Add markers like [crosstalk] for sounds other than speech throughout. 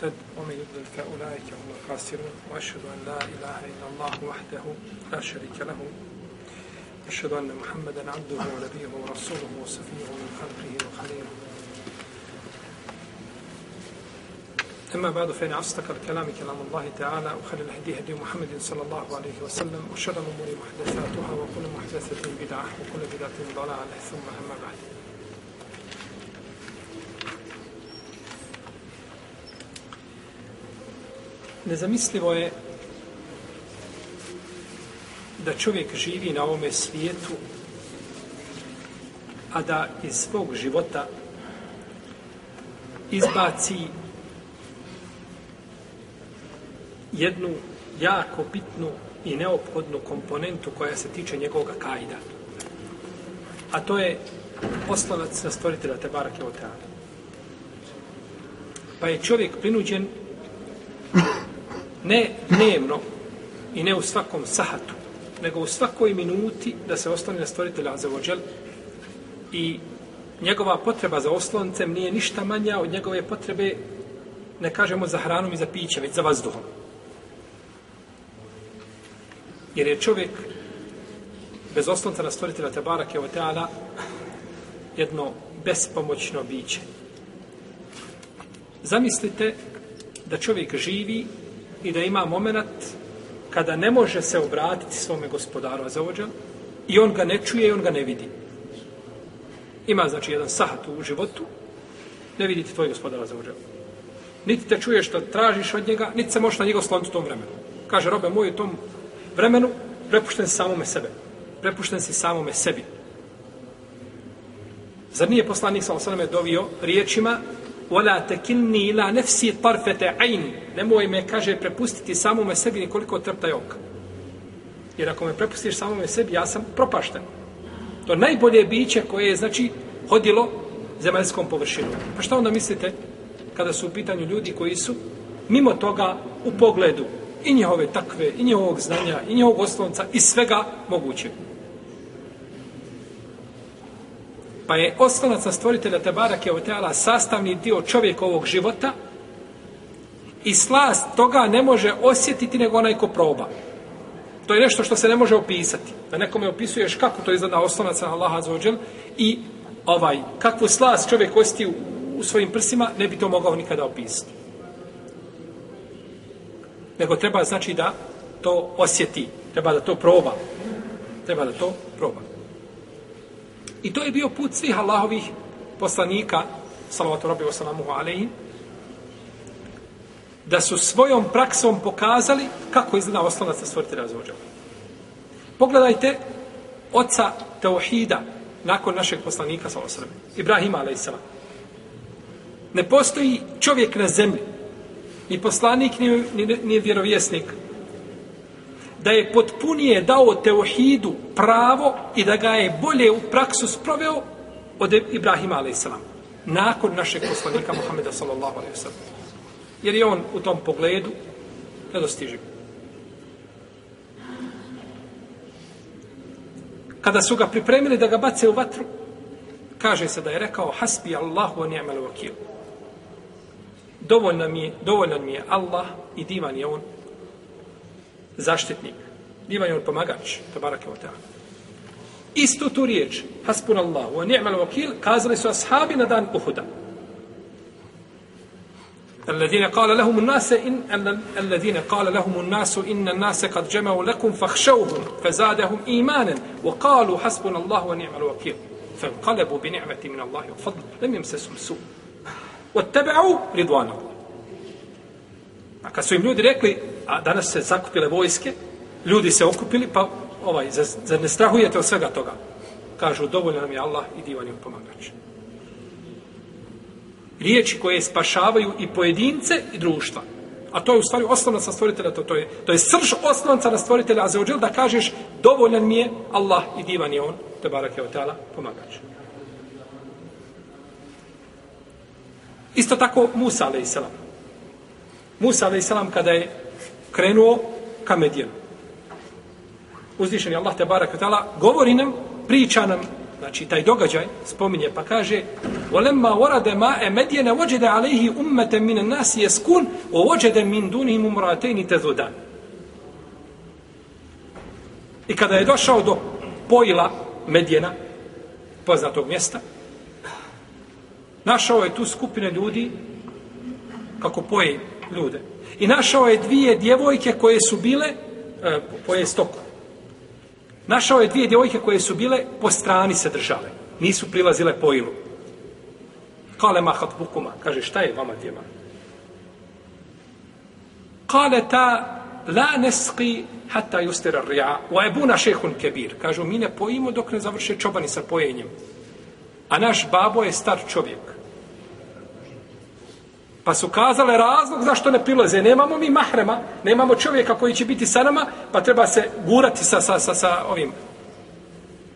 مهتد ومن يضلل فأولئك هم الخاسرون. وأشهد أن لا إله إلا الله وحده لا شريك له. أشهد أن محمدا عبده ونبيه ورسوله وصفيه من خلقه وخليله. أما بعد فإن أصدق الكلام كلام الله تعالى وخير الهدي هدي محمد صلى الله عليه وسلم وشر الأمور محدثاتها وكل محدثة بدعة وكل بدعة ضلالة ثم أما بعد. Nezamislivo je da čovjek živi na ovome svijetu, a da iz svog života izbaci jednu jako bitnu i neophodnu komponentu koja se tiče njegovog kajda. A to je poslanac na stvoritelja Tebara Oteana. Pa je čovjek prinuđen ne dnevno i ne u svakom sahatu, nego u svakoj minuti da se osloni na stvoritelja Azevođel i njegova potreba za osloncem nije ništa manja od njegove potrebe ne kažemo za hranom i za piće, već za vazduhom. Jer je čovjek bez oslonca na stvoritelja Tebarake o Teala jedno bespomoćno biće. Zamislite da čovjek živi i da ima moment kada ne može se obratiti svome gospodaru Azaođa i on ga ne čuje i on ga ne vidi. Ima znači jedan sahat u životu, ne vidite tvoj gospodar Azaođa. Niti te čuješ što tražiš od njega, niti se možeš na njega osloniti u tom vremenu. Kaže, robe moj, u tom vremenu prepušten samome sebe. Prepušten si samome sebi. Zar nije poslanik sa osaname dovio riječima وَلَا تَكِلْنِي إِلَا نَفْسِي طَرْفَةَ عَيْنِ Nemoj me, kaže, prepustiti samome sebi nikoliko trptaj oka. Jer ako me prepustiš samome sebi, ja sam propašten. To najbolje biće koje je, znači, hodilo zemaljskom površinom. Pa šta onda mislite kada su u pitanju ljudi koji su mimo toga u pogledu i njihove takve, i njihovog znanja, i njihovog oslonca, i svega mogućeg. Pa je oslonac na stvoritelja Tebarake Oteala sastavni dio čovjekovog života i slast toga ne može osjetiti nego onaj ko proba. To je nešto što se ne može opisati. Da nekome opisuješ kako to izgleda oslonac na Allaha Azzawajal i ovaj, kakvu slast čovjek osjeti u, u svojim prsima, ne bi to mogao nikada opisati. Nego treba znači da to osjeti. Treba da to proba. Treba da to proba. I to je bio put svih Allahovih poslanika, salavatu rabbi wa alaihi, da su svojom praksom pokazali kako izgleda oslonac na stvoriti razvođa. Pogledajte oca Teohida nakon našeg poslanika, salavatu rabbi, Ibrahima alaihi Ne postoji čovjek na zemlji, ni poslanik, ni, ni, ni vjerovjesnik, da je potpunije dao Teohidu pravo i da ga je bolje u praksu sproveo od Ibrahima a.s. nakon našeg poslanika Muhammeda sallallahu alaihi wa Jer je on u tom pogledu nedostiživ. Kada su ga pripremili da ga bace u vatru, kaže se da je rekao hasbi Allahu wa ni'mal wakil. Dovoljno mi je, dovoljno mi je Allah i divan je on zaštitnik. Divan je on pomagač, tabarake wa ta'ala. Istu tu riječ, hasbun Allah, wa ni'mal wakil, kazali su ashabi na dan Uhuda. الذين قال لهم الناس إن الذين قال لهم الناس إن الناس قد جمعوا لكم فاخشوهم فزادهم إيمانا وقالوا حسبنا الله ونعم الوكيل فانقلبوا بنعمة من الله وفضل لم يمسسهم سوء واتبعوا رضوان الله A kad su im ljudi rekli, a danas se zakupile vojske, ljudi se okupili, pa ovaj, za, zar ne strahujete od svega toga? Kažu, dovoljno nam je Allah i divan je pomagač. Riječi koje spašavaju i pojedince i društva. A to je u stvari osnovna sa stvoritelja, to, to, je, to je srž osnovca na stvoritelja, a za da kažeš, dovoljan mi je Allah i divan je on, te barak je otala, pomagač. Isto tako Musa, alaih salam. Musa, alaih salam, kada je krenuo ka Medijenu uzvišeni Allah te barak tala govori nam, priča nam znači taj događaj spominje pa kaže وَلَمَّا وَرَدَ مَاءَ مَدْيَنَ وَجَدَ عَلَيْهِ أُمَّةً مِنَ النَّاسِ يَسْكُونَ وَوَجَدَ مِنْ دُونِهِمُ مُرَاتَيْنِ تَذُودَانِ I kada je došao do pojila Medjena, poznatog mjesta, našao je tu skupine ljudi kako poje ljude. I našao je dvije djevojke koje su bile e, poje stoku. Našao je dvije djevojke koje su bile po strani se držale. Nisu prilazile po ilu. Kale mahat bukuma. Kaže, šta je vama djema? Kale ta la nesqi hatta justira rija. Wa ebuna šehun kebir. Kažu, mi ne pojimo dok ne završe čobani sa pojenjem. A naš babo je star čovjek. Pa su kazale razlog zašto ne prilaze. Nemamo mi mahrema, nemamo čovjeka koji će biti sa nama, pa treba se gurati sa, sa, sa, sa ovim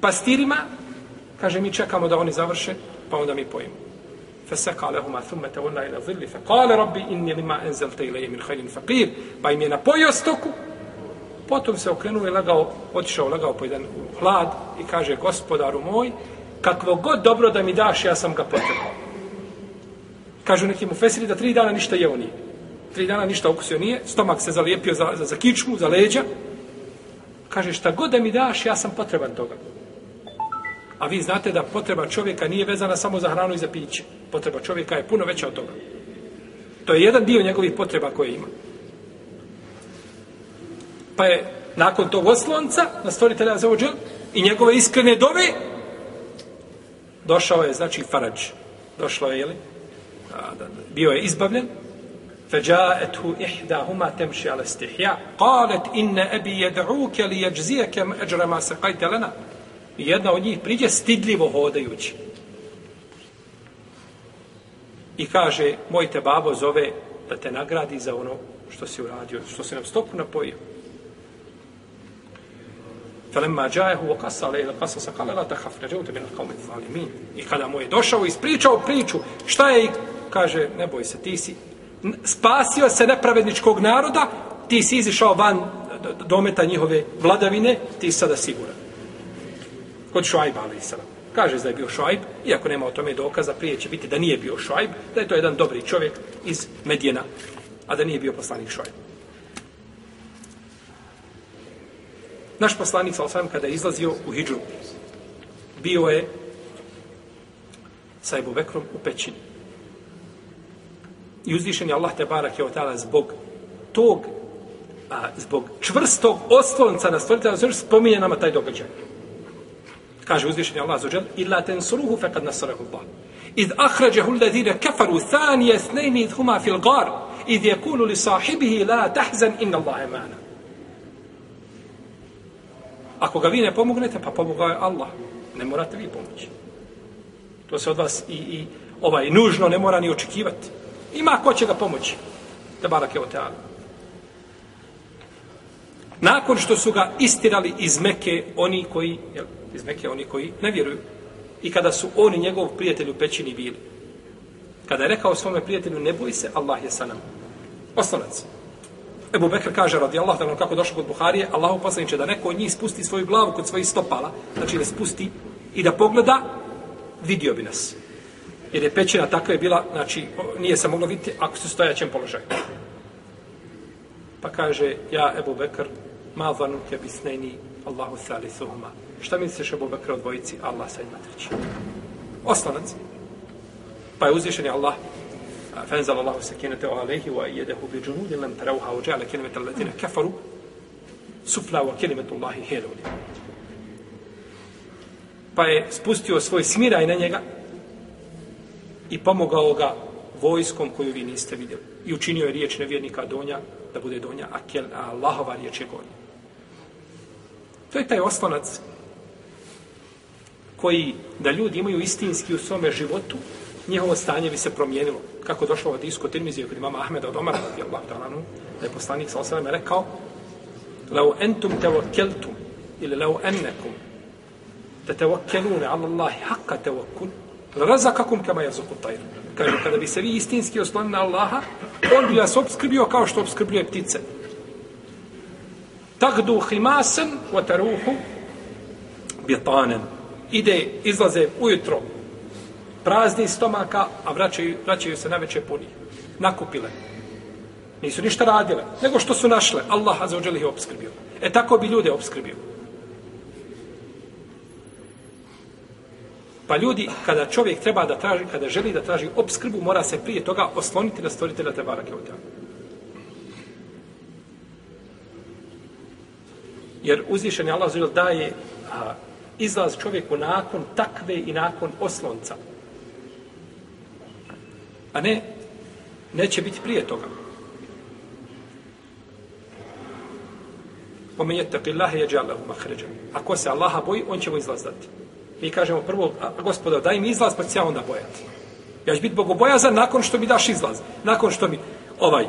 pastirima. Kaže, mi čekamo da oni završe, pa onda mi pojimo. فسقى لهما ثم تولى الى الظل فقال ربي اني لما انزلت الي من خير فقير pa im je napojio stoku potom se okrenuo i lagao otišao lagao po jedan hlad i kaže gospodaru moj kakvo god dobro da mi daš ja sam ga potrebao Kažu neki mu fesiri da tri dana ništa jeo nije. Tri dana ništa okusio nije, stomak se zalijepio za, za, za kičmu, za leđa. Kaže, šta god da mi daš, ja sam potreban toga. A vi znate da potreba čovjeka nije vezana samo za hranu i za piće. Potreba čovjeka je puno veća od toga. To je jedan dio njegovih potreba koje ima. Pa je nakon tog oslonca na stvoritelja za ođel i njegove iskrene dove došao je, znači, Farađ. Došlo je, jeli, bio je izbavljen فجاءته إحداهما تمشي على استحياء قالت إن أبي يدعوك ليجزيك أجر ما سقيت لنا I jedna od njih priđe stidljivo hodajući. I kaže, moj te babo zove da te nagradi za ono što si uradio, što si nam stoku napojio. فلما جاءه وقص عليه القصص قال لا تخف نجوت من القوم الظالمين i kada mu je došao i ispričao priču šta je kaže ne boj se ti si spasio se nepravedničkog naroda ti si izišao van dometa njihove vladavine ti si sada siguran. Kod Šuajba ali kaže da je bio Šuajb iako nema o tome dokaza prije će biti da nije bio Šuajb da je to jedan dobri čovjek iz Medijena, a da nije bio poslanik Šuajb Naš poslanik, sal kada je izlazio u Hidžu, bio je sa Ebu Bekrom u pećini. I uzvišen je Allah te barak je otala zbog tog, a, zbog čvrstog oslonca na stvoritelja, spominje nama taj događaj. Kaže uzvišen je Allah za džel, illa ten suruhu fekad nasarahu Allah. Id ahrađahu ladine kafaru thanije snejni id huma fil gar, id je kulu li sahibihi la tahzan inna Allah emana. Ako ga vi ne pomognete, pa pomogao je Allah. Ne morate vi pomoći. To se od vas i, i ovaj nužno ne mora ni očekivati. Ima ko će ga pomoći. Da barak je oteala. Nakon što su ga istirali iz Meke oni koji, jel, iz Meke oni koji ne vjeruju. I kada su oni njegov prijatelj u pećini bili. Kada je rekao svome prijatelju, ne boj se, Allah je sa nama. Osnovac. Ebu Bekr kaže, radi Allah, da kako došlo kod Buharije, Allahu poslaniče da neko od njih spusti svoju glavu kod svojih stopala, znači da spusti i da pogleda, vidio bi nas Jer je pećina takva je bila, znači, nije se moglo vidjeti ako su stojaćem položaju. Pa kaže, ja, Ebu Bekr, ma vanu ke bisneni Allahu thali suhuma. Šta misliš, Ebu Bekr, od dvojici? Allah sa ima treći. Oslonac. Pa je uzvišen je Allah, فانزل الله سكينته عليه وايده بجنود لم تروها وجعل كلمه الذين كفروا سفلى وكلمه الله هي العليا pa je spustio svoj smiraj na njega i pomogao ga vojskom koju vi niste vidjeli. I učinio je riječ nevjernika donja da bude donja, a, kel, a Allahova riječ je gornja. To je taj oslonac koji da ljudi imaju istinski u svome životu, njihovo stanje bi se promijenilo. Kako došlo od isko Tirmizije kod imama Ahmeda od Omara, radi Allah, da je poslanik sa osaleme rekao, lau entum tevakkeltum, ili lau ennekum, te tevakkelune ala Allahi haqqa tevakkul, razakakum kama jazuku tajr. Kaže, kada bi se vi istinski oslonili na Allaha, on bi vas obskrbio kao što obskrbljuje ptice. Tagdu himasan wa taruhu bjetanen. ide, izlaze ujutro, prazni stomaka, a vraćaju, vraćaju se na veće puni. Nakupile. Nisu ništa radile, nego što su našle. Allah za ih obskrbio. E tako bi ljude obskrbio. Pa ljudi, kada čovjek treba da traži, kada želi da traži obskrbu, mora se prije toga osloniti na stvoritelja te barake od Jer uzvišeni Allah zađel daje a, izlaz čovjeku nakon takve i nakon oslonca. A ne, neće biti prije toga. Pomenjete, je je džalahu mahređa. Ako se Allaha boji, on će mu izlaz dati. Mi kažemo prvo, a, gospodo, daj mi izlaz, pa ću ja onda bojati. Ja ću biti bogobojazan nakon što mi daš izlaz. Nakon što mi, ovaj,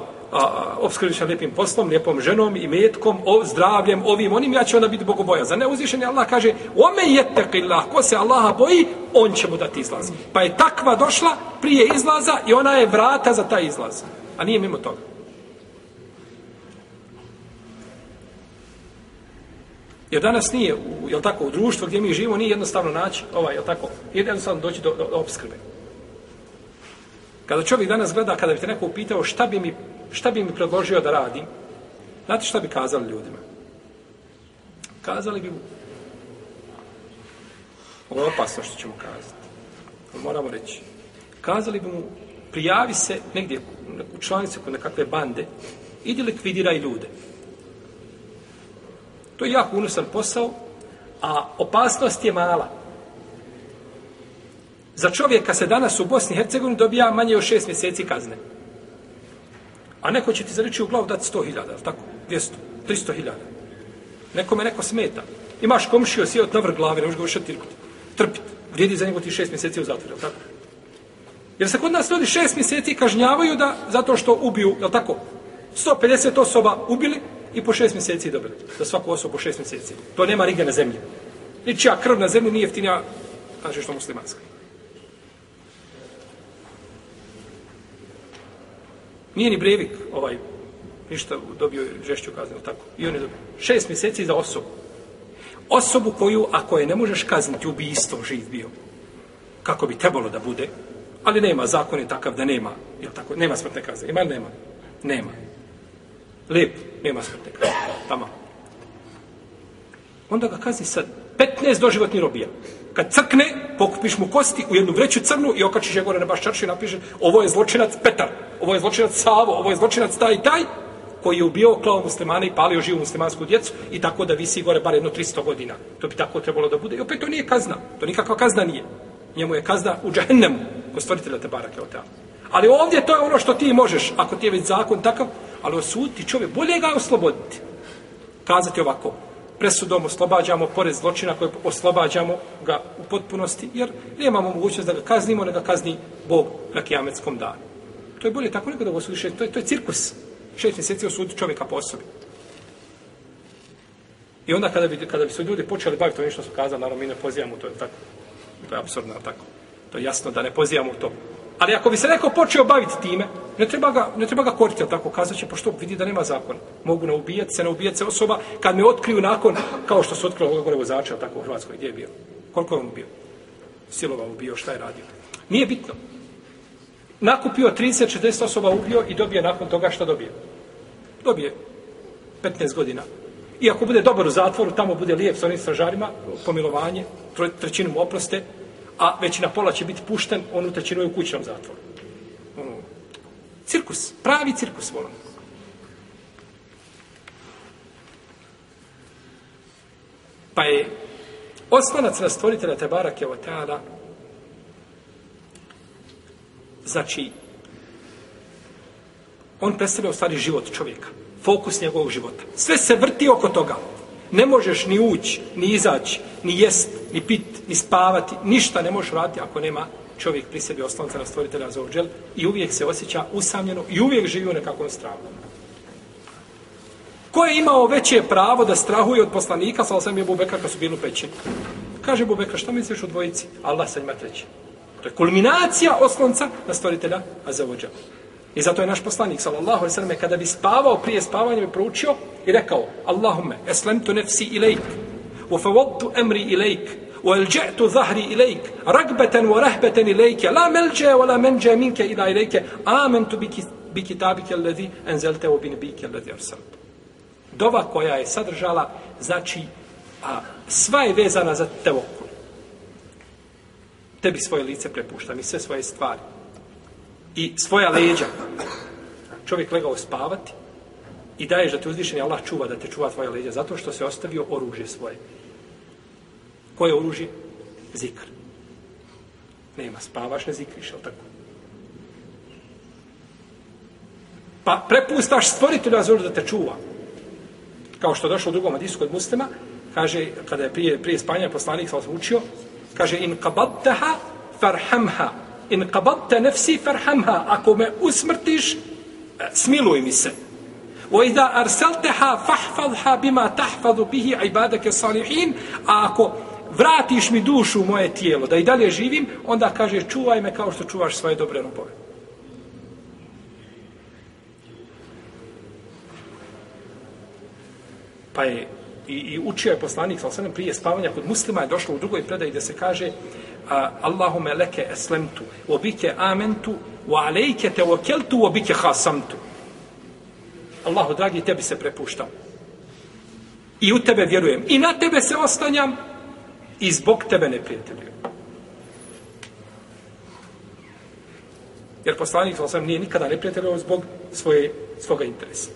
obskrbiš na lijepim poslom, lijepom ženom i metkom, o, zdravljem, ovim, onim, ja ću onda biti bogobojazan. Ne uzvišen je Allah kaže, ome je tekillah, ko se Allaha boji, on će mu dati izlaz. Pa je takva došla prije izlaza i ona je vrata za taj izlaz. A nije mimo toga. Jer danas nije, u, jel tako, u društvu gdje mi živimo, nije jednostavno naći, ovaj, jel tako, jednostavno doći do, do, do obskrbe. Kada čovjek danas gleda, kada bi te neko upitao šta bi mi, šta bi mi predložio da radim, znate šta bi kazali ljudima? Kazali bi mu, ovo je opasno što ćemo kazati. Moramo reći. Kazali bi mu, prijavi se negdje u članicu kod nekakve bande, idi likvidiraj ljude. To je jako unosan posao, a opasnost je mala. Za čovjeka se danas u Bosni i Hercegovini dobija manje od šest mjeseci kazne. A neko će ti zariči u glavu dati sto hiljada, tako? 200, 300 hiljada. Nekome neko smeta. Imaš komšio, si od navrh glave, ne možeš ga više trpiti. Vrijedi za njega ti šest mjeseci u zatvoru, tako? Jer se kod nas ljudi šest mjeseci kažnjavaju da, zato što ubiju, je tako? 150 osoba ubili, i po šest mjeseci dobili. Za svaku osobu po šest mjeseci. To nema rige na zemlji. Ničija krv na zemlji nije jeftinija, kaže što muslimanska. Nije ni brevik ovaj, ništa dobio žešću kaznu, tako. I on je dobio. Šest mjeseci za osobu. Osobu koju, ako je ne možeš kazniti, ubijstvom živ bio. Kako bi trebalo da bude. Ali nema, zakon je takav da nema. Jel tako? Nema smrtne kazne. Ima nema? Nema. Lijep, nema smrtne kazne. Tamo. Onda ga kazni sa 15 doživotnih robija. Kad crkne, pokupiš mu kosti u jednu vreću crnu i okačiš je gore na baš čaršu i napiše ovo je zločinac Petar, ovo je zločinac Savo, ovo je zločinac taj i taj, koji je ubio klao muslimane i palio živu muslimansku djecu i tako da visi gore bar jedno 300 godina. To bi tako trebalo da bude. I opet to nije kazna. To nikakva kazna nije. Njemu je kazna u džahennemu, ko stvoritelja te barake od Ali ovdje to je ono što ti možeš, ako ti je već zakon takav, ali osuditi čovjek, bolje ga osloboditi. Kazati ovako, presudom oslobađamo pored zločina koje oslobađamo ga u potpunosti, jer nemamo mogućnost da ga kaznimo, ne ga kazni Bog na kijametskom danu. To je bolje tako nego da ga osudiš, to je, to je cirkus. Šest mjeseci osudi čovjeka po osobi. I onda kada bi, kada bi su ljudi počeli baviti to što su kazali, naravno mi ne pozivamo to, je tako. To je absurdno, tako. To je jasno da ne pozivamo to. Ali ako bi se neko počeo baviti time, ne treba ga, ne treba ga koriti, ali tako kazat će, pa pošto vidi da nema zakona. Mogu naubijati se, naubijati se osoba, kad me otkriju nakon, kao što su otkrilo ovoga gore vozača, tako u Hrvatskoj, gdje je bio? Koliko je on bio? Silovao ubio, šta je radio? Nije bitno. Nakupio 30-40 osoba ubio i dobije nakon toga šta dobije? Dobije 15 godina. I ako bude dobar u zatvoru, tamo bude lijep sa onim stražarima, pomilovanje, trećinom oproste, a već na pola će biti pušten, on utrećeno je u kućnom zatvoru. Ono, cirkus, pravi cirkus volim. Pa je oslonac na stvoritelja Tebara Kevoteana znači on predstavlja u stvari život čovjeka. Fokus njegovog života. Sve se vrti oko toga. Ne možeš ni ući, ni izaći, ni jest, ni pit, ni spavati, ništa ne možeš raditi ako nema čovjek pri sebi oslonca na stvoritelja za ođel i uvijek se osjeća usamljeno i uvijek živi u nekakvom strahu. Ko je imao veće pravo da strahuje od poslanika, sa sam je Bubekar kad su bili u pećini? Kaže Bubekar, šta misliš o dvojici? Allah sa njima treći. To je kulminacija oslonca na stvoritelja Azevođa. I zato je naš poslanik, sallallahu alaihi sallam, kada bi spavao prije spavanja, bi proučio i rekao, Allahumme, eslemtu nefsi ilajk, u favodtu emri ilajk, وَالْجَعْتُ ظَهْرِ إِلَيْكَ رَقْبَةً وَرَهْبَةً إِلَيْكَ لَا مَلْجَ وَلَا مَنْجَ مِنْكَ إِلَا إِلَيْكَ آمَنْتُ بِكِتَابِكَ الَّذِي أَنْزَلْتَ وَبِنَبِيكَ الَّذِي أَرْسَلْتَ Dova koja je sadržala, znači, a, sva je vezana za tevokul. Tebi svoje lice prepuštam i sve svoje stvari. I svoja leđa. Čovjek legao spavati i daješ da te uzvišeni Allah čuva, da te čuva tvoja leđa, zato što se ostavio oružje svoje. Koje oružje? Zikr. Nema, spavaš, ne zikriš, je tako? Pa prepustaš stvoritelju Azoru da te čuva. Kao što je došlo u drugom hadisu kod muslima, kaže, kada je prije, prije spanja poslanik sam učio, kaže, in qabadtaha farhamha, in qabadta nefsi farhamha, ako me usmrtiš, e, smiluj mi se. وإذا أرسلتها فاحفظها بما تحفظ به عبادك الصالحين a ako vratiš mi dušu u moje tijelo, da i dalje živim, onda kaže čuvaj me kao što čuvaš svoje dobre robove. Pa je i, i učio je poslanik sa osanem prije spavanja kod muslima je došlo u drugoj predaji da se kaže a, Allahume leke eslemtu o bike amentu wa alejke te okeltu o bike hasamtu Allahu dragi tebi se prepuštam. I u tebe vjerujem. I na tebe se ostanjam i zbog tebe ne prijateljujem jer poslanik sam nije nikada ne prijateljio zbog svoje, svoga interesa.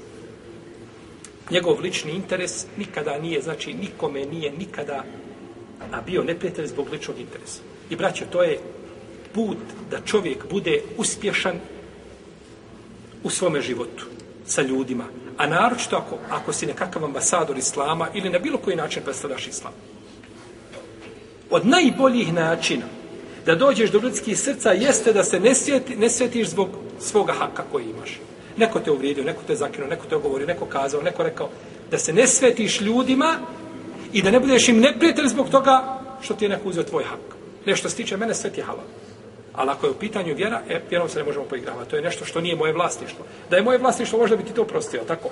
Njegov lični interes nikada nije, znači nikome nije nikada a bio neprijatelj zbog ličnog interesa. I braćo, to je put da čovjek bude uspješan u svome životu sa ljudima. A naročito ako, ako si nekakav ambasador islama ili na bilo koji način predstavljaš islam. Od najboljih načina da dođeš do ljudskih srca jeste da se ne, svjeti, ne svjetiš zbog svoga haka koji imaš. Neko te uvrijedio, neko te zakinuo, neko te ogovorio, neko kazao, neko rekao da se ne svetiš ljudima i da ne budeš im neprijatelj zbog toga što ti je neko uzeo tvoj hak. Nešto se tiče mene, sve ti je halal. Ali ako je u pitanju vjera, e, vjerom se ne možemo poigravati. To je nešto što nije moje vlasništvo. Da je moje vlasništvo, možda bi ti to prostio, tako?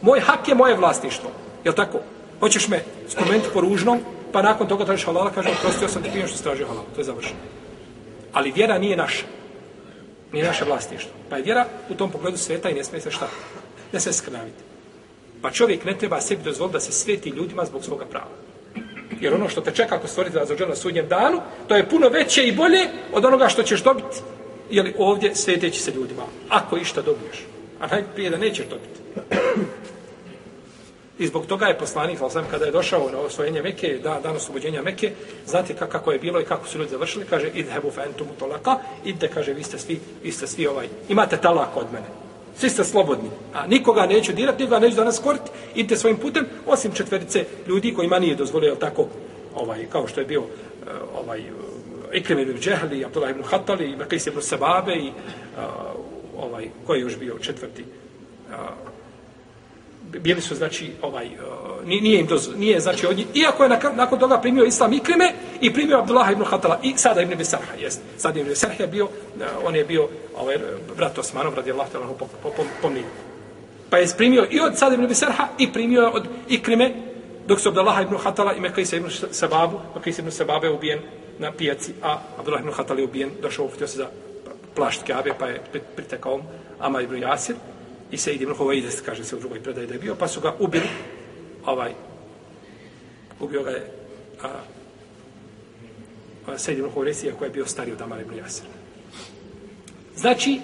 Moj hak je moje vlasništvo. Je tako? Hoćeš me spomenuti po ružnom, pa nakon toga tražiš halala, kaže, prostio sam ti prije što stražio halala. halal. To je završeno. Ali vjera nije naša nije naše vlasništvo. Pa je vjera u tom pogledu sveta i ne smije se šta? Ne se skrnaviti. Pa čovjek ne treba sebi dozvoliti da se sveti ljudima zbog svoga prava. Jer ono što te čeka ako stvoriti za na sudnjem danu, to je puno veće i bolje od onoga što ćeš dobiti jeli, ovdje sveteći se ljudima. Ako išta dobiješ. A najprije da nećeš dobiti. I zbog toga je poslanik, sam kada je došao na osvojenje Mekke, da, dan oslobođenja Mekke, znate kako je bilo i kako su ljudi završili, kaže, idhebu fa entumu tolaka, idite, kaže, vi ste svi, vi ste svi ovaj, imate talak od mene. Svi ste slobodni. A nikoga neću dirati, nikoga neću danas koriti, idite svojim putem, osim četverice ljudi kojima nije dozvolio tako, ovaj, kao što je bio eh, ovaj, Ikrim ibn Džehli, Abdullah ibn Hatali, Mekis ibn Sebabe i eh, ovaj, koji je još bio četvrti, uh, bili su znači ovaj nije im doz, nije znači od njih, iako je nakon, nakon toga primio islam Ikrime i primio Abdullah ibn Hatala i sada ibn Besarha jest. Sad ibn Besarha bio e, on je bio ovaj brat Osmanov radijallahu ta'ala po, po, po, po pa je primio i od sada ibn Besarha i primio od Ikrime dok su Abdullah ibn Hatala i Mekajsa ibn Sababu Mekajsa ibn Sababe je ubijen na pijaci a Abdullah ibn Hatala je ubijen došao htio se za plašt Kabe pa je pritekao Amar ibn Jasir i Sejid ibn Huvaides, kaže se u drugoj predaji da je bio, pa su ga ubili, ovaj, ubio ga je a, a Sejid ibn Huvaides, koji je bio stariji od Amar ibn Jasir. Znači,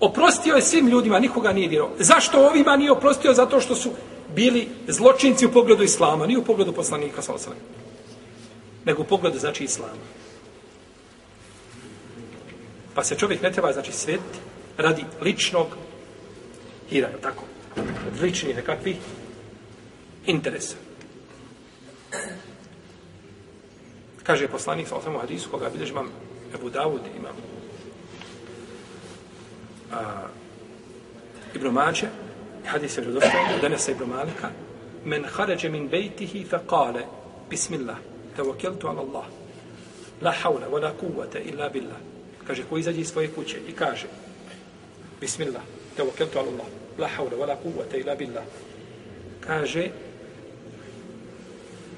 oprostio je svim ljudima, nikoga nije dirao. Zašto ovima nije oprostio? Zato što su bili zločinci u pogledu Islama, nije u pogledu poslanika, sa osam. nego u pogledu, znači, Islama. Pa se čovjek ne treba, znači, svetiti radi ličnog hira, tako? tako? Lični nekakvi interesa. Kaže poslanik sa osam hadisu koga bilježi imam Ebu Dawud, imam a, Ibn Mađe, hadis je došao, danas Ibn Malika, men haređe min bejtihi fe kale, bismillah, tawakkeltu ala Allah, la hawla, wa la kuvvata illa billah. Kaže, ko izađe iz svoje kuće i kaže, bismillah, tawakkaltu ala Allah la hawla wala kuvvete ila billah kaže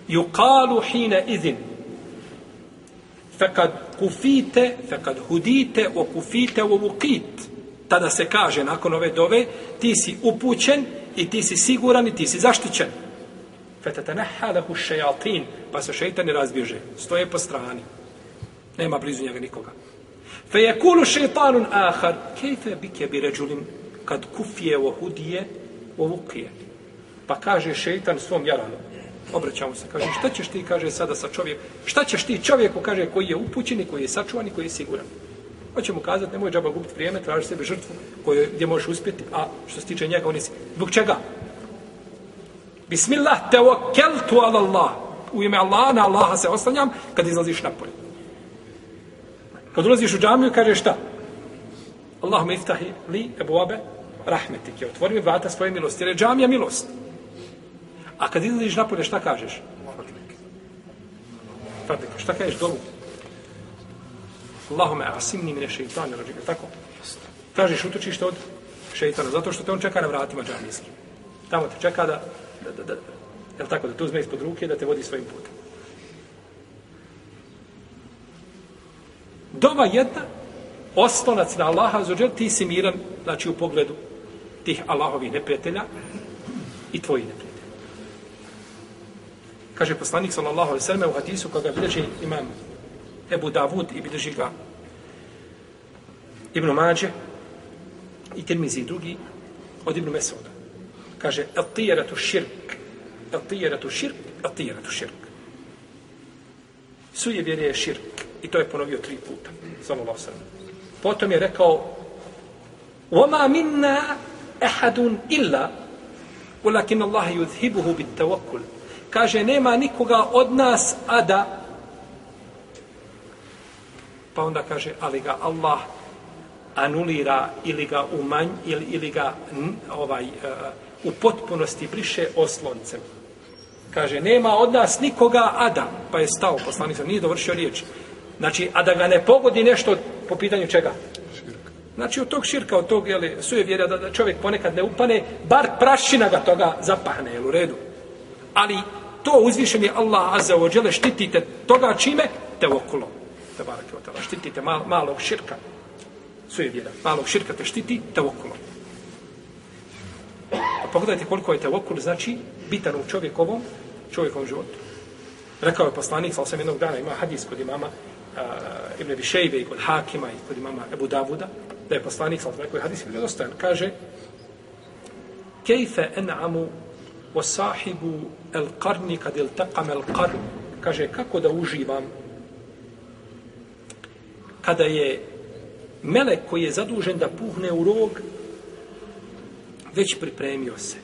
yuqalu hina izin, fekad kufite, fekad hudite, o kufite, o vukit. Tada se kaže, nakon ove dove, ti si upućen i ti si siguran i ti si zaštićen. Fetataneha lehu šejatin, pa se šeitani razbježe, stoje po strani. Nema blizu njega nikoga. Fe je kulu šeitanun ahar, kejfe bike bi ređulin kad kufije o hudije o vukije. Pa kaže šeitan svom jaranu, obraćamo se, kaže, šta ćeš ti, kaže, sada sa čovjekom, šta ćeš ti čovjeku, kaže, koji je upućen i koji je sačuvan i koji je siguran. Hoće mu kazati, nemoj džaba gubiti vrijeme, traži sebe žrtvu koju, gdje možeš uspjeti, a što se tiče njega, on je Zbog čega? Bismillah, te okeltu ala Allah. U ime Allaha, na Allaha se oslanjam kad izlaziš napolje. Kad ulaziš u džamiju, kaže šta? Allahumma iftahi li ebu rahmetike. otvori mi vrata svoje milosti. Jer je džamija milost. A kad izlaziš napolje, šta kažeš? Fadlik. Šta kažeš dolu? Allahume asimni mine šeitani rođe. Tako? Tražiš utočište od šeitana. Zato što te on čeka na vratima džamijskim. Tamo te čeka da, da, da, da jel tako, da te uzme ispod ruke da te vodi svojim putem. Dova jedna, oslonac na Allaha, zađer, ti si miran, znači u pogledu tih Allahovih neprijatelja i tvojih neprijatelja. Kaže poslanik sallallahu alejhi ve sellem u hadisu koga bilježi imam Ebu Davud i bilježi ga Ibn Mađe i Tirmizi drugi od Ibn Mesuda. Kaže, etijeratu širk, etijeratu širk, etijeratu širk. Suje vjere je širk. I to je ponovio tri puta. Sallallahu sallam. Potom je rekao, Oma minna ehadun illa, ulakin Allah yudhibuhu bit tawakkul. Kaže, nema nikoga od nas, a da pa onda kaže, ali ga Allah anulira ili ga umanj ili, ili ga ovaj uh, u potpunosti briše osloncem. Kaže, nema od nas nikoga ada, pa je stao poslanica, nije dovršio riječ. Znači, a da ga ne pogodi nešto po pitanju čega? Znači, od tog širka, od tog jeli, suje vjera da, da čovjek ponekad ne upane, bar prašina ga toga zapahne, jel u redu. Ali to uzvišen je Allah azza wa džele štitite toga čime? Te okolo. Te barake o tala. Štitite mal, malog širka. Suje vjera. Malog širka te štiti te okolo. A pogledajte koliko je te okolo znači bitan u čovjekovom, čovjekovom životu. Rekao je poslanik, sa osam jednog dana ima hadis kod imama uh, Ibn Bišejbe i kod Hakima i kod imama Ebu Davuda, da je poslanik, sa osam jednog hadis je dostojan, kaže Kejfe en'amu o sahibu el karni kad il taqam el kaže kako da uživam kada je melek koji je zadužen da puhne u rog već pripremio se.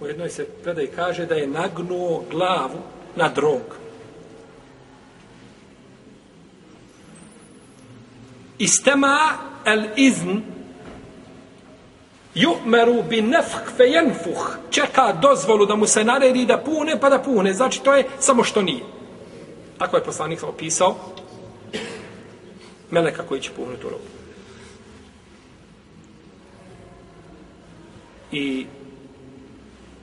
U jednoj se predaj kaže da je nagnuo glavu na drog istema el izn Ju'meru bi nefh fe jenfuh. Čeka dozvolu da mu se naredi da pune, pa da pune. Znači, to je samo što nije. Tako je poslanik opisao meleka koji će puhnuti u robu. I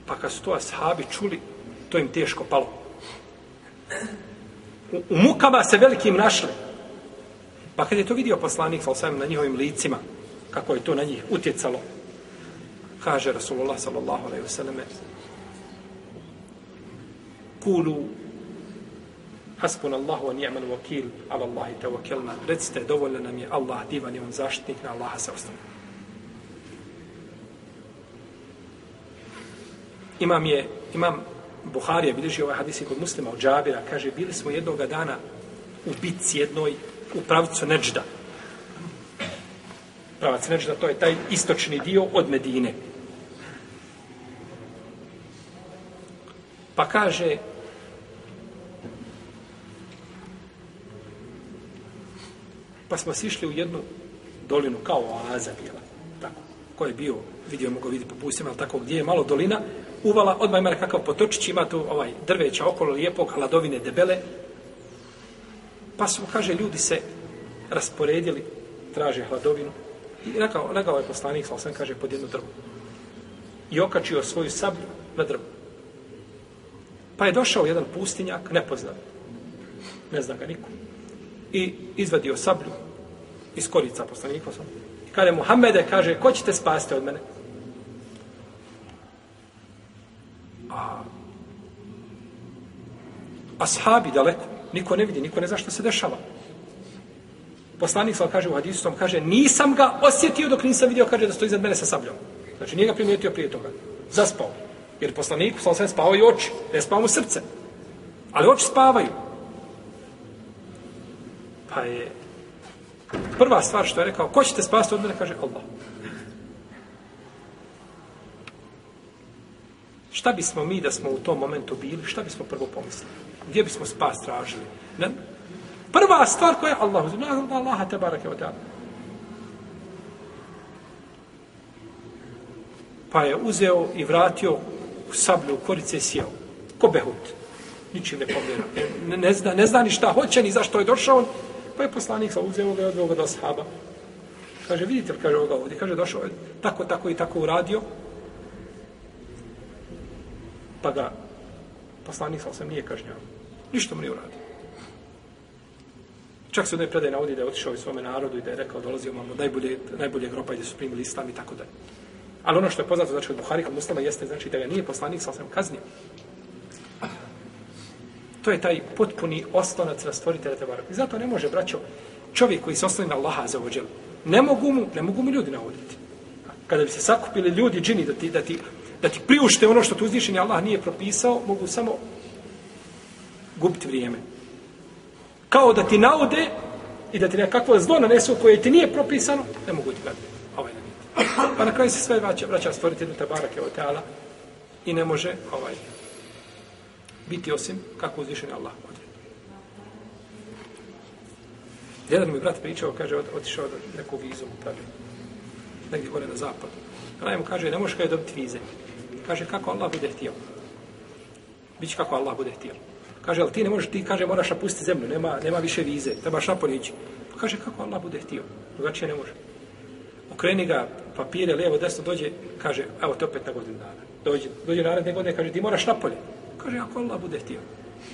pa kad su to ashabi čuli, to im teško palo. U, u mukama se velikim našli. Pa kad je to vidio poslanik, sam na njihovim licima, kako je to na njih utjecalo, kaže Rasulullah sallallahu alaihi wasallam kulu hasbun Allahu wa ni'mal wakil ala Allahi tawakkalna. Recite dovoljno nam je Allah divan je on zaštitnik na Allaha se ostane imam je imam Buharija bilježi ovaj hadis kod muslima od Džabira kaže bili smo jednog dana u bitci jednoj u pravcu Neđda pravac Neđda to je taj istočni dio od Medine Pa kaže pa smo sišli u jednu dolinu kao oaza bila. Tako. Ko je bio, vidio mogu vidjeti po pustima, ali tako gdje je malo dolina, uvala, odmah ima nekakav potočić, ima tu ovaj drveća okolo lijepog, hladovine debele. Pa su, kaže, ljudi se rasporedili, traže hladovinu. I legao, legao je poslanik, sam kaže, pod jedno drvo. I okačio svoju sablju na drvo. Pa je došao jedan pustinjak, nepoznat. Ne zna ga niko. i izvadio sablju iz korica poslanika. Kaže Muhammede, kaže, ko ćete spasti od mene? A ashabi daleko, niko ne vidi, niko ne zna što se dešava. Poslanik sam kaže u hadisu, kaže, nisam ga osjetio dok nisam vidio, kaže, da stoji iznad mene sa sabljom. Znači, nije ga primijetio prije toga. Zaspao. Jer poslanik, sam sam spao i oči, ne spavao mu srce. Ali oči spavaju. Pa je prva stvar što je rekao, ko ćete spasti od mene, kaže Allah. Šta bismo mi da smo u tom momentu bili, šta bismo prvo pomislili? Gdje bismo spas tražili? Ne? Prva stvar koja je Allah uzim, Allah te barake od Pa je uzeo i vratio u sablju, u korice i sjeo. Ko behut. Ničim ne pomjera. E, ne, ne, zna, ne zna ni šta hoće, ni zašto je došao. Pa je poslanik sa uzeo ga i odveo ga do sahaba. Kaže, vidite li, kaže ovoga ovdje. Kaže, došao je tako, tako i tako uradio. Pa ga poslanik sa osam nije kažnjao. Ništa mu nije uradio. Čak se u jednoj predaj navodi da je otišao i svome narodu i da je rekao, dolazio vam od ono, najbolje, najbolje gropa gdje su primili islam i tako dalje. Ali ono što je poznato, znači od Buhari kod muslima, jeste znači da ga nije poslanik sa osam kaznio. To je taj potpuni oslonac na stvoritelja te I zato ne može, braćo, čovjek koji se osloni na Allaha za ođel, ne mogu mu, ne mogu mu ljudi navoditi. Kada bi se sakupili ljudi, džini, da ti, da ti, da ti priušte ono što ti uzvišeni Allah nije propisao, mogu samo gubiti vrijeme. Kao da ti naude i da ti nekakvo zlo nanesu koje ti nije propisano, ne mogu ti gledati. Ovaj Pa na kraju se sve vraća, vraća stvoriti jednu tabarake od teala i ne može ovaj biti osim kako uzvišeni Allah odredi. Jedan mi brat pričao, kaže, od, otišao da nekog vizu, pravi, negdje gore na zapad. Ona mu kaže, ne možeš kada dobiti vize. Kaže, kako Allah bude htio. Biće kako Allah bude htio. Kaže, ali ti ne možeš, ti kaže, moraš napustiti zemlju, nema, nema više vize, trebaš napolje ići. Pa kaže, kako Allah bude htio. Drugačije ne može. Okreni ga papire, lijevo, desno, dođe, kaže, evo te opet na godinu dana. Dođe, dođe naredne godine, kaže, ti moraš napolje. Kaže, ako Allah bude htio.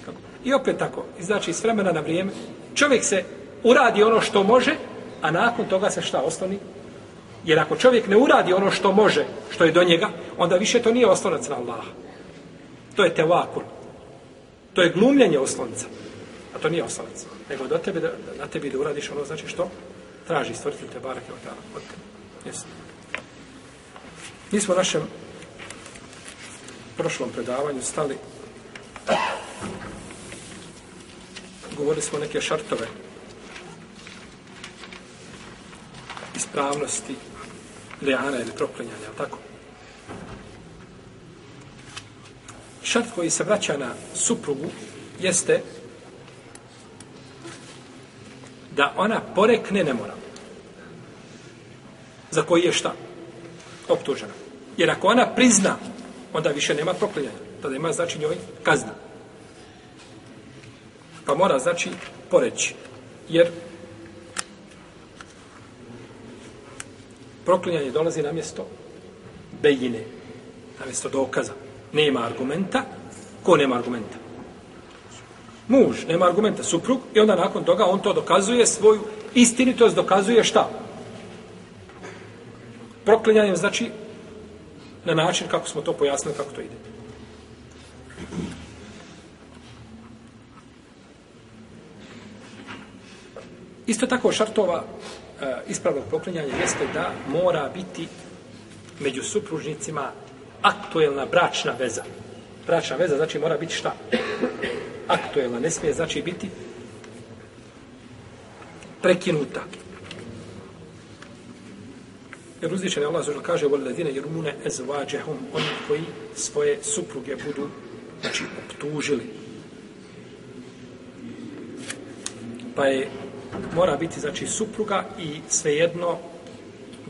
Kako? I opet tako, znači, s vremena na vrijeme, čovjek se uradi ono što može, a nakon toga se šta ostani? Jer ako čovjek ne uradi ono što može, što je do njega, onda više to nije oslonac na Allaha. To je tevakul. To je glumljenje oslonca. A to nije oslonac. Nego do tebe, da, na tebi da uradiš ono znači što traži stvoritelj te barake od, od tebe. Jesi. Mi smo našem prošlom predavanju stali govorili smo neke šartove ispravnosti leana ili proklinjanja, tako? Šart koji se vraća na suprugu jeste da ona porekne ne mora. Za koji je šta? Optužena. Jer ako ona prizna, onda više nema proklinjanja. Tada ima znači njoj kazna. Pa mora znači poreći. Jer proklinjanje dolazi na mjesto bejine. Na mjesto dokaza. Nema argumenta. Ko nema argumenta? Muž nema argumenta. Suprug. I onda nakon toga on to dokazuje svoju istinitost. Dokazuje šta? Proklinjanjem znači na način kako smo to pojasnili kako to ide. Isto tako šartova ispravnog proklinjanja jeste da mora biti među supružnicima aktuelna bračna veza. Bračna veza znači mora biti šta? Aktuelna, ne smije znači biti prekinuta. Jer uzvišen je Allah zašto kaže وَلَّذِينَ يَرُمُونَ اَزْوَاđَهُمْ Oni koji svoje supruge budu znači, optužili. Pa je mora biti znači supruga i svejedno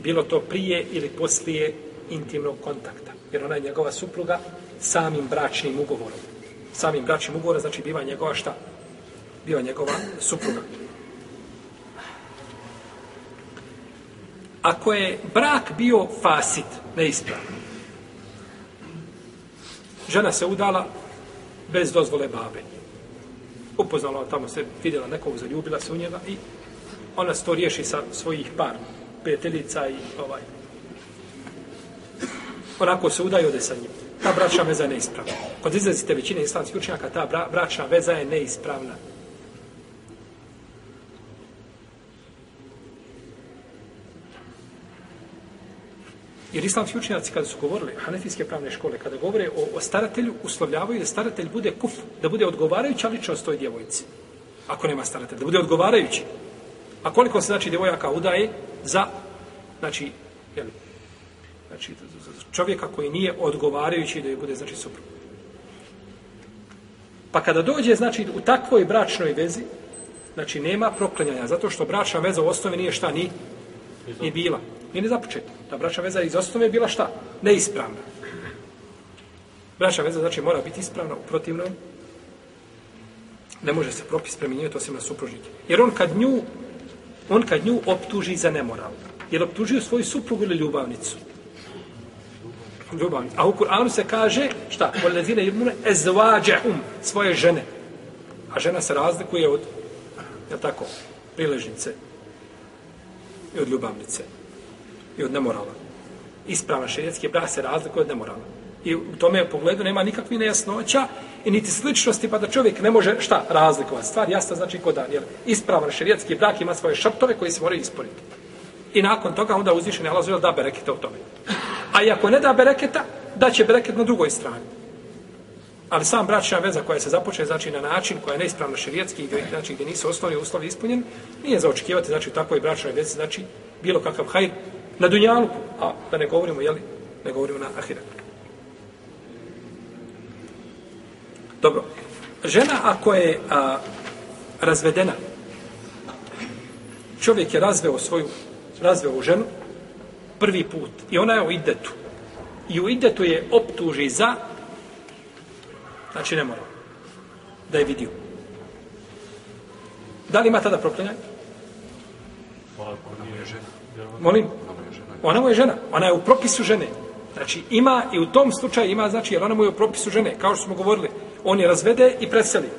bilo to prije ili poslije intimnog kontakta. Jer ona je njegova supruga samim bračnim ugovorom. Samim bračnim ugovorom znači biva njegova šta? Biva njegova supruga. Ako je brak bio fasit, neispravan, žena se udala bez dozvole babe upoznala, tamo se vidjela nekog, zaljubila se u njega i ona se to riješi sa svojih par prijateljica i ovaj onako se udaju ode sa njim. Ta bračna veza je neispravna. Kod izrazite većine islamskih učenjaka, ta bra, bračna veza je neispravna. Jer islamski učenjaci kada su govorili, hanefijske pravne škole, kada govore o, o staratelju, uslovljavaju da staratelj bude kuf, da bude odgovarajuća ličnost toj djevojci. Ako nema staratelj, da bude odgovarajući. A koliko se znači djevojaka udaje za, znači, jel, znači, čovjeka koji nije odgovarajući da je bude, znači, suprug. Pa kada dođe, znači, u takvoj bračnoj vezi, znači, nema proklenjanja, zato što bračna veza u osnovi nije šta, ni, je bila. Nije ni započeta. Ta bračna veza iz osnove je bila šta? Neispravna. Bračna veza, znači, mora biti ispravna u protivnom. Ne može se propis preminjivati osim na supružnike. Jer on kad nju, on kad nju optuži za nemoral, jer optužio svoju suprugu ili ljubavnicu, ljubavnicu. A u Kur'anu se kaže, šta? Volezine jebnune ezvađehum, svoje žene. A žena se razlikuje od, je tako, priležnice i od ljubavnice i od nemorala. Ispravan šerijetski brak se razlikuje od nemorala. I u tome pogledu nema nikakvih nejasnoća i niti sličnosti pa da čovjek ne može šta razlikovati. Stvar jasna znači kod dan. Jer ispravan šerijetski brak ima svoje šrtove koji se moraju isporiti. I nakon toga onda uzvišen je Allah da bereketa u tome. A i ako ne da bereketa, da će bereket na drugoj strani. Ali sam bračna veza koja se započne znači na način koja je neispravno šerijetski, gdje, znači gdje nisu osnovni uslovi ispunjeni, nije za očekivati znači u takvoj bračnoj vezi znači bilo kakav hajr na dunjalu, a da ne govorimo, jeli, ne govorimo na ahiretu. Dobro. Žena ako je a, razvedena, čovjek je razveo svoju, razveo u ženu prvi put i ona je u idetu. I u idetu je optuži za znači ne mora da je vidio. Da li ima tada proklenjanje? Molim? Ona mu je žena. Ona je u propisu žene. Znači ima i u tom slučaju ima, znači jer ona mu je u propisu žene. Kao što smo govorili, on je razvede i preseli.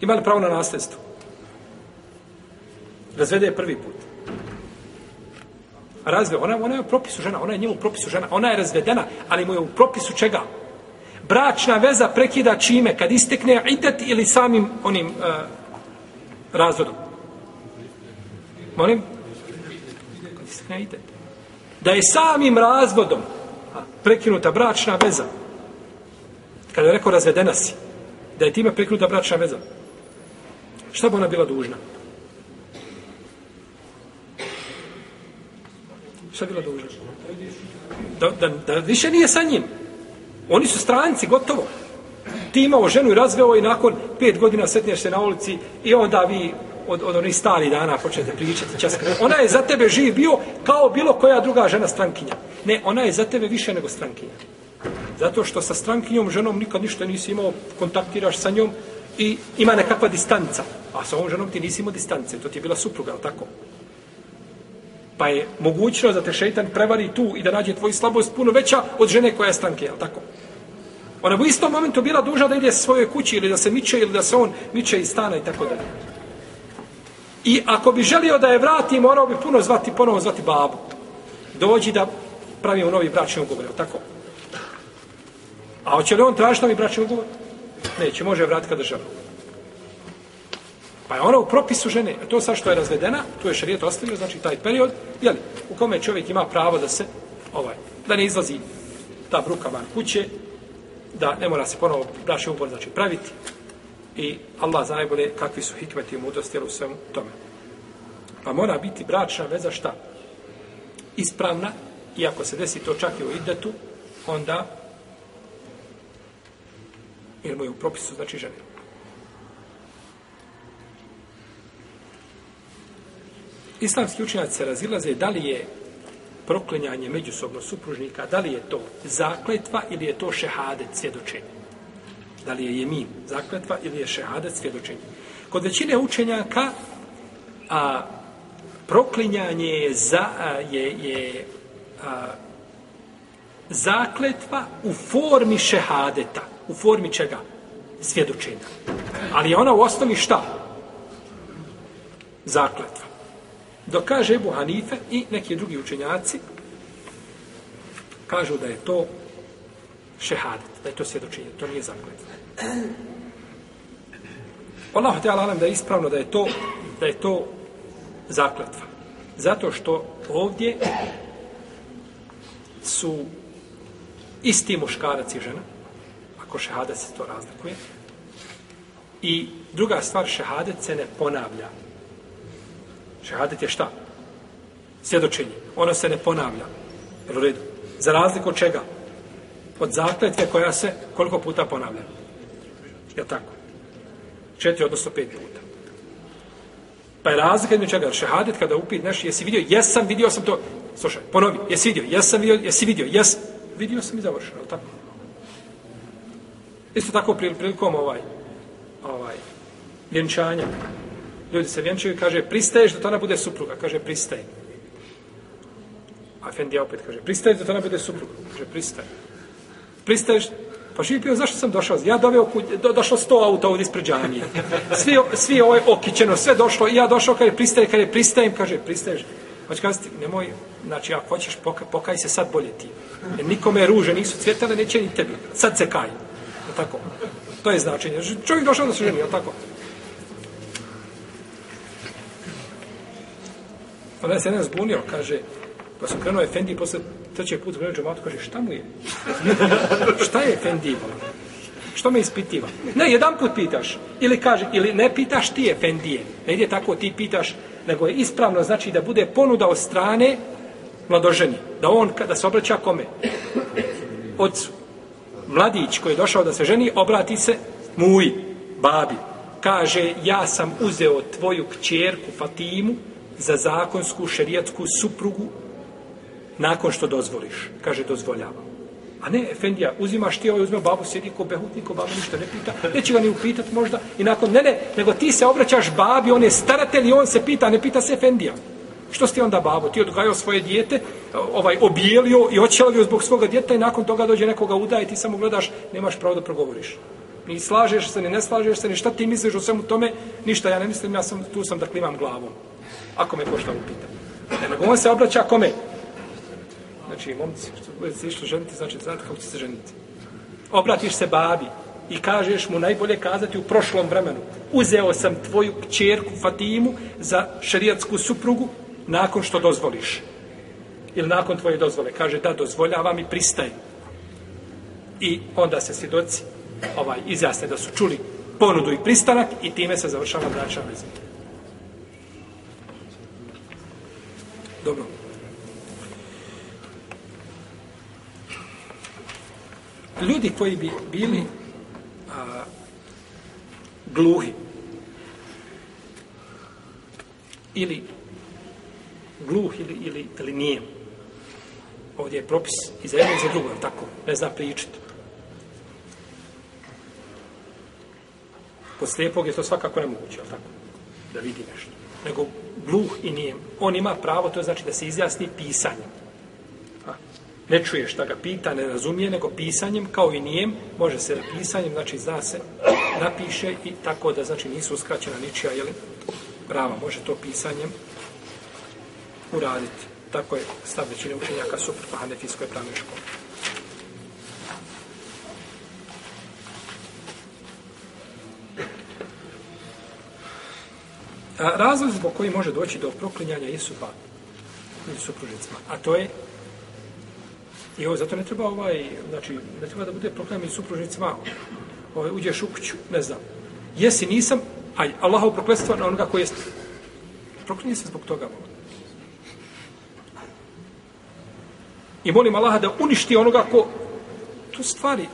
Ima li pravo na nasljedstvo? Razvede je prvi put. Razve, ona, ona je u propisu žena, ona je njemu u propisu žena, ona je razvedena, ali mu je u propisu čega? Bračna veza prekida čime? Kad istekne idet ili samim onim uh, razvodom? Molim? Kad istekne idet. Da je samim razvodom prekinuta bračna veza. Kada je rekao razvedena si, da je time prekinuta bračna veza. Šta bi ona bila dužna? Šta bila dužna? Da, da, da više nije sa njim. Oni su stranci, gotovo. Ti imao ženu i razveo i nakon pet godina sretnješ se na ulici i onda vi od, od onih stari dana počnete pričati. Časka. Ona je za tebe živ bio kao bilo koja druga žena strankinja. Ne, ona je za tebe više nego strankinja. Zato što sa strankinjom ženom nikad ništa nisi imao, kontaktiraš sa njom i ima nekakva distanca. A sa ovom ženom ti nisi imao distance, to ti je bila supruga, ali tako? Pa je mogućnost da te šeitan prevari tu i da nađe tvoju slabost puno veća od žene koja je stanke, jel tako? Ona u istom momentu bila duža da ide svojoj kući ili da se miče ili da se on miče iz stana i tako dalje. I ako bi želio da je vrati, morao bi puno zvati, ponovo zvati babu. Dođi da pravimo novi bračni ugovor, jel tako? A hoće li on tražiti novi bračni ugovor? Neće, može vratiti kada žele. Pa je ona u propisu žene, to sad što je razvedena, tu je šarijet ostavio, znači taj period, jeli, u kome čovjek ima pravo da se, ovaj, da ne izlazi ta bruka van kuće, da ne mora se ponovo braši ubor, znači praviti. I Allah zna najbolje kakvi su hikmeti i mudrosti u svemu tome. Pa mora biti bračna veza šta? Ispravna, i ako se desi to čak i u idetu, onda, jer mu je u propisu, znači žene. Islamski učenjaci se razilaze da li je proklinjanje međusobno supružnika, da li je to zakletva ili je to šehadet svjedočenje. Da li je jemin zakletva ili je šehadet svjedočenje. Kod većine učenjaka a, proklinjanje je, za, a, je, je a, zakletva u formi šehadeta. U formi čega? Svjedočenja. Ali je ona u osnovi šta? Zakletva. Dok kaže Ebu Hanife i neki drugi učenjaci, kažu da je to šehadet, da je to svjedočenje, to nije zakletva. Allah te alam da je ispravno da je to da je to zakletva. Zato što ovdje su isti muškarac i žena, ako šehadet se to razlikuje. I druga stvar, šehadet se ne ponavlja. Šehadet je šta? Svjedočenje. Ono se ne ponavlja. Jel u redu? Za razliku od čega? Od zakletve koja se koliko puta ponavlja? Je tako? Četiri, odnosno pet puta. Pa je razlika između čega? Šehadet kada upit naš, jesi vidio? Jesam, vidio sam to. Slušaj, ponovi, jesi vidio? Jesam vidio, jesi vidio? Jes, vidio sam i završeno, tako? Isto tako prilikom ovaj, ovaj, vjenčanja. Ljudi se vjenčaju i kaže, pristaješ da to ona bude supruga? Kaže, pristaje. A Efendija opet kaže, pristaješ da to ona bude supruga? Kaže, pristaje. Pristaješ, Pa živi pio, zašto sam došao? Ja doveo kuć, do, došlo sto auta ovdje ispred džanije. Svi, svi ovo je okićeno, sve došlo. I ja došao, kaže, pristaje, kaže, pristajem, kaže, pristaješ. Hoće kazati, nemoj, znači, ako hoćeš, pokaj, pokaj se sad bolje ti. Jer nikome ruže nisu cvjetale, neće ni tebi. Sad se kaj. Je tako? To je značenje. Znači, čovjek došao da se ženi, je tako? Pa Onda se jedan zbunio, kaže, pa sam krenuo Efendi, posle treće put krenuo džematu, kaže, šta mu je? [laughs] šta je Efendi? Što me ispitiva? Ne, jedan put pitaš. Ili kaže, ili ne pitaš ti Efendije. Ne ide tako, ti pitaš, nego je ispravno, znači da bude ponuda od strane mladoženi. Da on, kada se obraća kome? Otcu. mladić koji je došao da se ženi, obrati se muji, babi. Kaže, ja sam uzeo tvoju kćerku Fatimu za zakonsku šerijetsku suprugu nakon što dozvoliš. Kaže, dozvoljavam. A ne, Efendija, uzimaš ti ovaj, uzme babu, sjedi ko behutnik, ko babu ništa ne pita, neće ga ni upitat možda, i nakon, ne, ne, nego ti se obraćaš babi, on je staratelj i on se pita, ne pita se Efendija. Što ste onda babo? Ti odgajao svoje dijete, ovaj, obijelio i očelavio zbog svoga djeta i nakon toga dođe nekoga udaje, ti samo gledaš, nemaš pravo da progovoriš. Ni slažeš se, ni ne slažeš se, ni šta ti misliš o svemu tome, ništa ja ne mislim, ja sam tu sam da klimam glavom. Ako me pošta upita. Ne, nego on se obraća kome? Znači, momci, što bude se išlo ženiti, znači, znate kako će se ženiti. Obratiš se babi i kažeš mu najbolje kazati u prošlom vremenu. Uzeo sam tvoju kćerku Fatimu za šerijatsku suprugu nakon što dozvoliš. Ili nakon tvoje dozvole. Kaže da dozvoljavam i pristajem. I onda se svjedoci ovaj, izjasne da su čuli ponudu i pristanak i time se završava braća veza. Dobro. ljudi koji bi bili a, gluhi ili gluh ili, ili, ili nije ovdje je propis i za jedno i za drugo, tako, ne zna pričati. Kod slijepog je to svakako nemoguće, tako, da vidi nešto. Nego gluh i nijem. On ima pravo, to znači da se izjasni pisanjem ne čuje šta ga pita, ne razumije, nego pisanjem, kao i nijem, može se pisanjem, znači zna se, napiše i tako da, znači, nisu uskraćena ničija, jel, prava, može to pisanjem uraditi. Tako je stav većine učenjaka suprotno Hanefijskoj pravnoj školi. Razlog zbog koji može doći do proklinjanja jesu dva među supružnicima, a to je I ovo, zato ne treba ovaj, znači, ne treba da bude proklinjanje i supružnicima, ovaj, uđeš u kuću, ne znam. Jesi, nisam, aj, Allahov prokletstvo na onoga koji jeste. Proklinje se zbog toga. I molim Allaha da uništi onoga ko, tu stvari,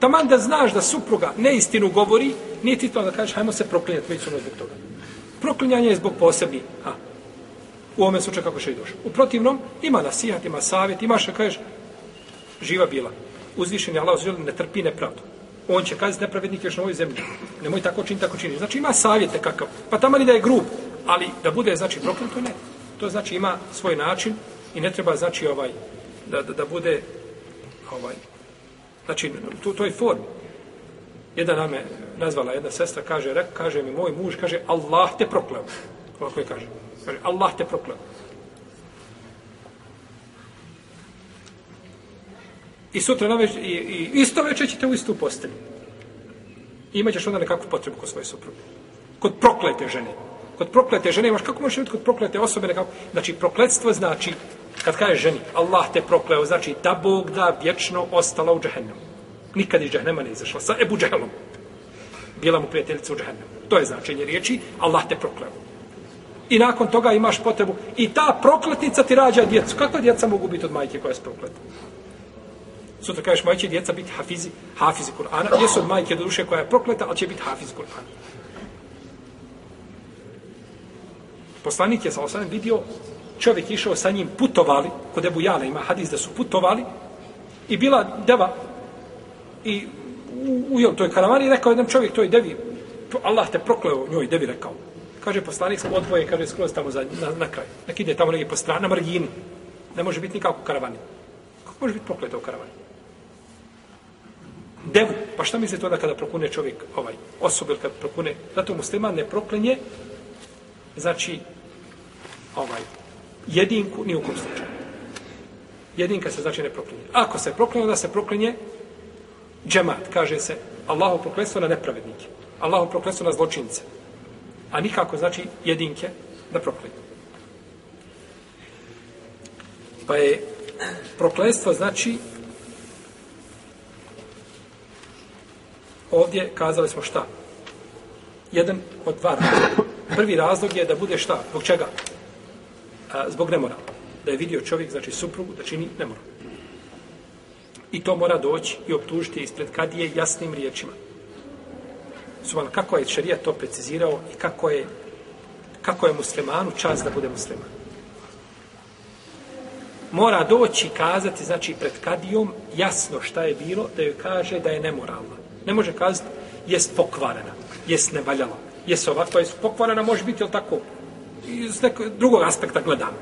taman da znaš da supruga neistinu govori, nije ti to da kažeš, hajmo se proklinjati, već ono zbog toga. Proklinjanje je zbog posebi. Ha. U ovome slučaju kako še i došlo. U protivnom, ima nasijat, ima savjet, imaš da kažeš, živa bila. Uzvišen je Allah uzvišen, ne trpi nepravdu. On će kazati nepravednik još na ovoj zemlji. Nemoj tako čini, tako čini. Znači ima savjete kakav. Pa tamo ni da je grub, ali da bude, znači, prokleto ne. To znači ima svoj način i ne treba, znači, ovaj, da, da, da bude ovaj, znači, to, to je form. Jedna nam je nazvala jedna sestra, kaže, rek, kaže mi moj muž, kaže, Allah te prokleo. Ovako je kaže. Kaže, Allah te prokleo. I sutra na već, i, i isto večer ćete u istu postelju. I imaćeš onda nekakvu potrebu kod svoje supruge. Kod proklete žene. Kod proklete žene imaš, kako možeš imati kod proklete osobe nekako? Znači, prokletstvo znači, kad kaže ženi, Allah te prokleo, znači da Bog da vječno ostala u džehennemu. Nikad iz džahnema ne izašla. Sa Ebu Džehlom. Bila mu prijateljica u džahnemu. To je značenje riječi, Allah te prokleo. I nakon toga imaš potrebu. I ta prokletnica ti rađa djecu. Kakva djeca mogu biti od majke koja je prokleta? Sutra kažeš, moja će djeca biti hafizi, hafizi Kur'ana. Jesu od majke do duše koja je prokleta, ali će biti hafiz Kur'ana. Poslanik je sa osanem vidio, čovjek išao sa njim, putovali, kod Ebu Jale ima hadis da su putovali, i bila deva, i u, u toj karavani, rekao jedan čovjek toj devi, Allah te prokleo njoj, devi rekao. Kaže poslanik, odvoje, kaže, skroz tamo za, na, na kraj. Nek ide tamo negdje po strana, na margini. Ne može biti nikako karavani. Kako može biti prokleta u karavani? Devu. Pa šta mislite onda kada prokune čovjek, ovaj, osobe ili kada prokune, zato musliman ne proklenje, znači, ovaj, jedinku ni u kom slučaju. Jedinka se znači ne proklinje. Ako se proklinje, onda se proklinje džemat, kaže se Allahu prokletstvo na nepravednike. Allahu prokletstvo na zločince. A nikako znači jedinke da prokletu. Pa je prokletstvo znači ovdje kazali smo šta? Jedan od dva razloga. Prvi razlog je da bude šta? Zbog čega? A, zbog nemora. Da je vidio čovjek, znači suprugu, da čini nemoral. I to mora doći i optužiti ispred kadije jasnim riječima. Suban, kako je šarija to precizirao i kako je kako je muslimanu čas da bude musliman. Mora doći kazati, znači pred kadijom, jasno šta je bilo, da joj kaže da je nemoralna. Ne može kazati, jest pokvarena, jest nevaljala, jest ovakva, jest pokvarena, može biti, ili tako, iz nekog drugog aspekta gledamo.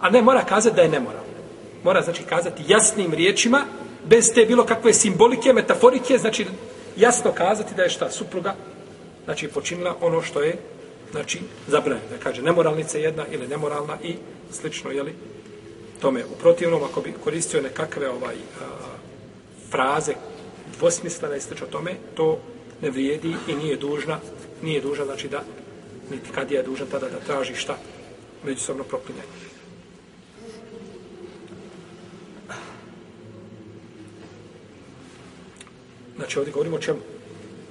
A ne, mora kazati da je nemoralna. Mora, znači, kazati jasnim riječima, bez te bilo kakve simbolike, metaforike, znači, jasno kazati da je šta, supruga, znači, počinila ono što je, znači, zabranjeno. Da kaže, nemoralnica jedna ili nemoralna i slično, jeli, tome. U protivnom, ako bi koristio nekakve ovaj, a, fraze, dvosmislene i slično tome, to ne vrijedi i nije dužna, nije dužna, znači, da niti kad je dužna tada da traži šta međusobno proklinjanje. Znači ovdje govorimo o čemu?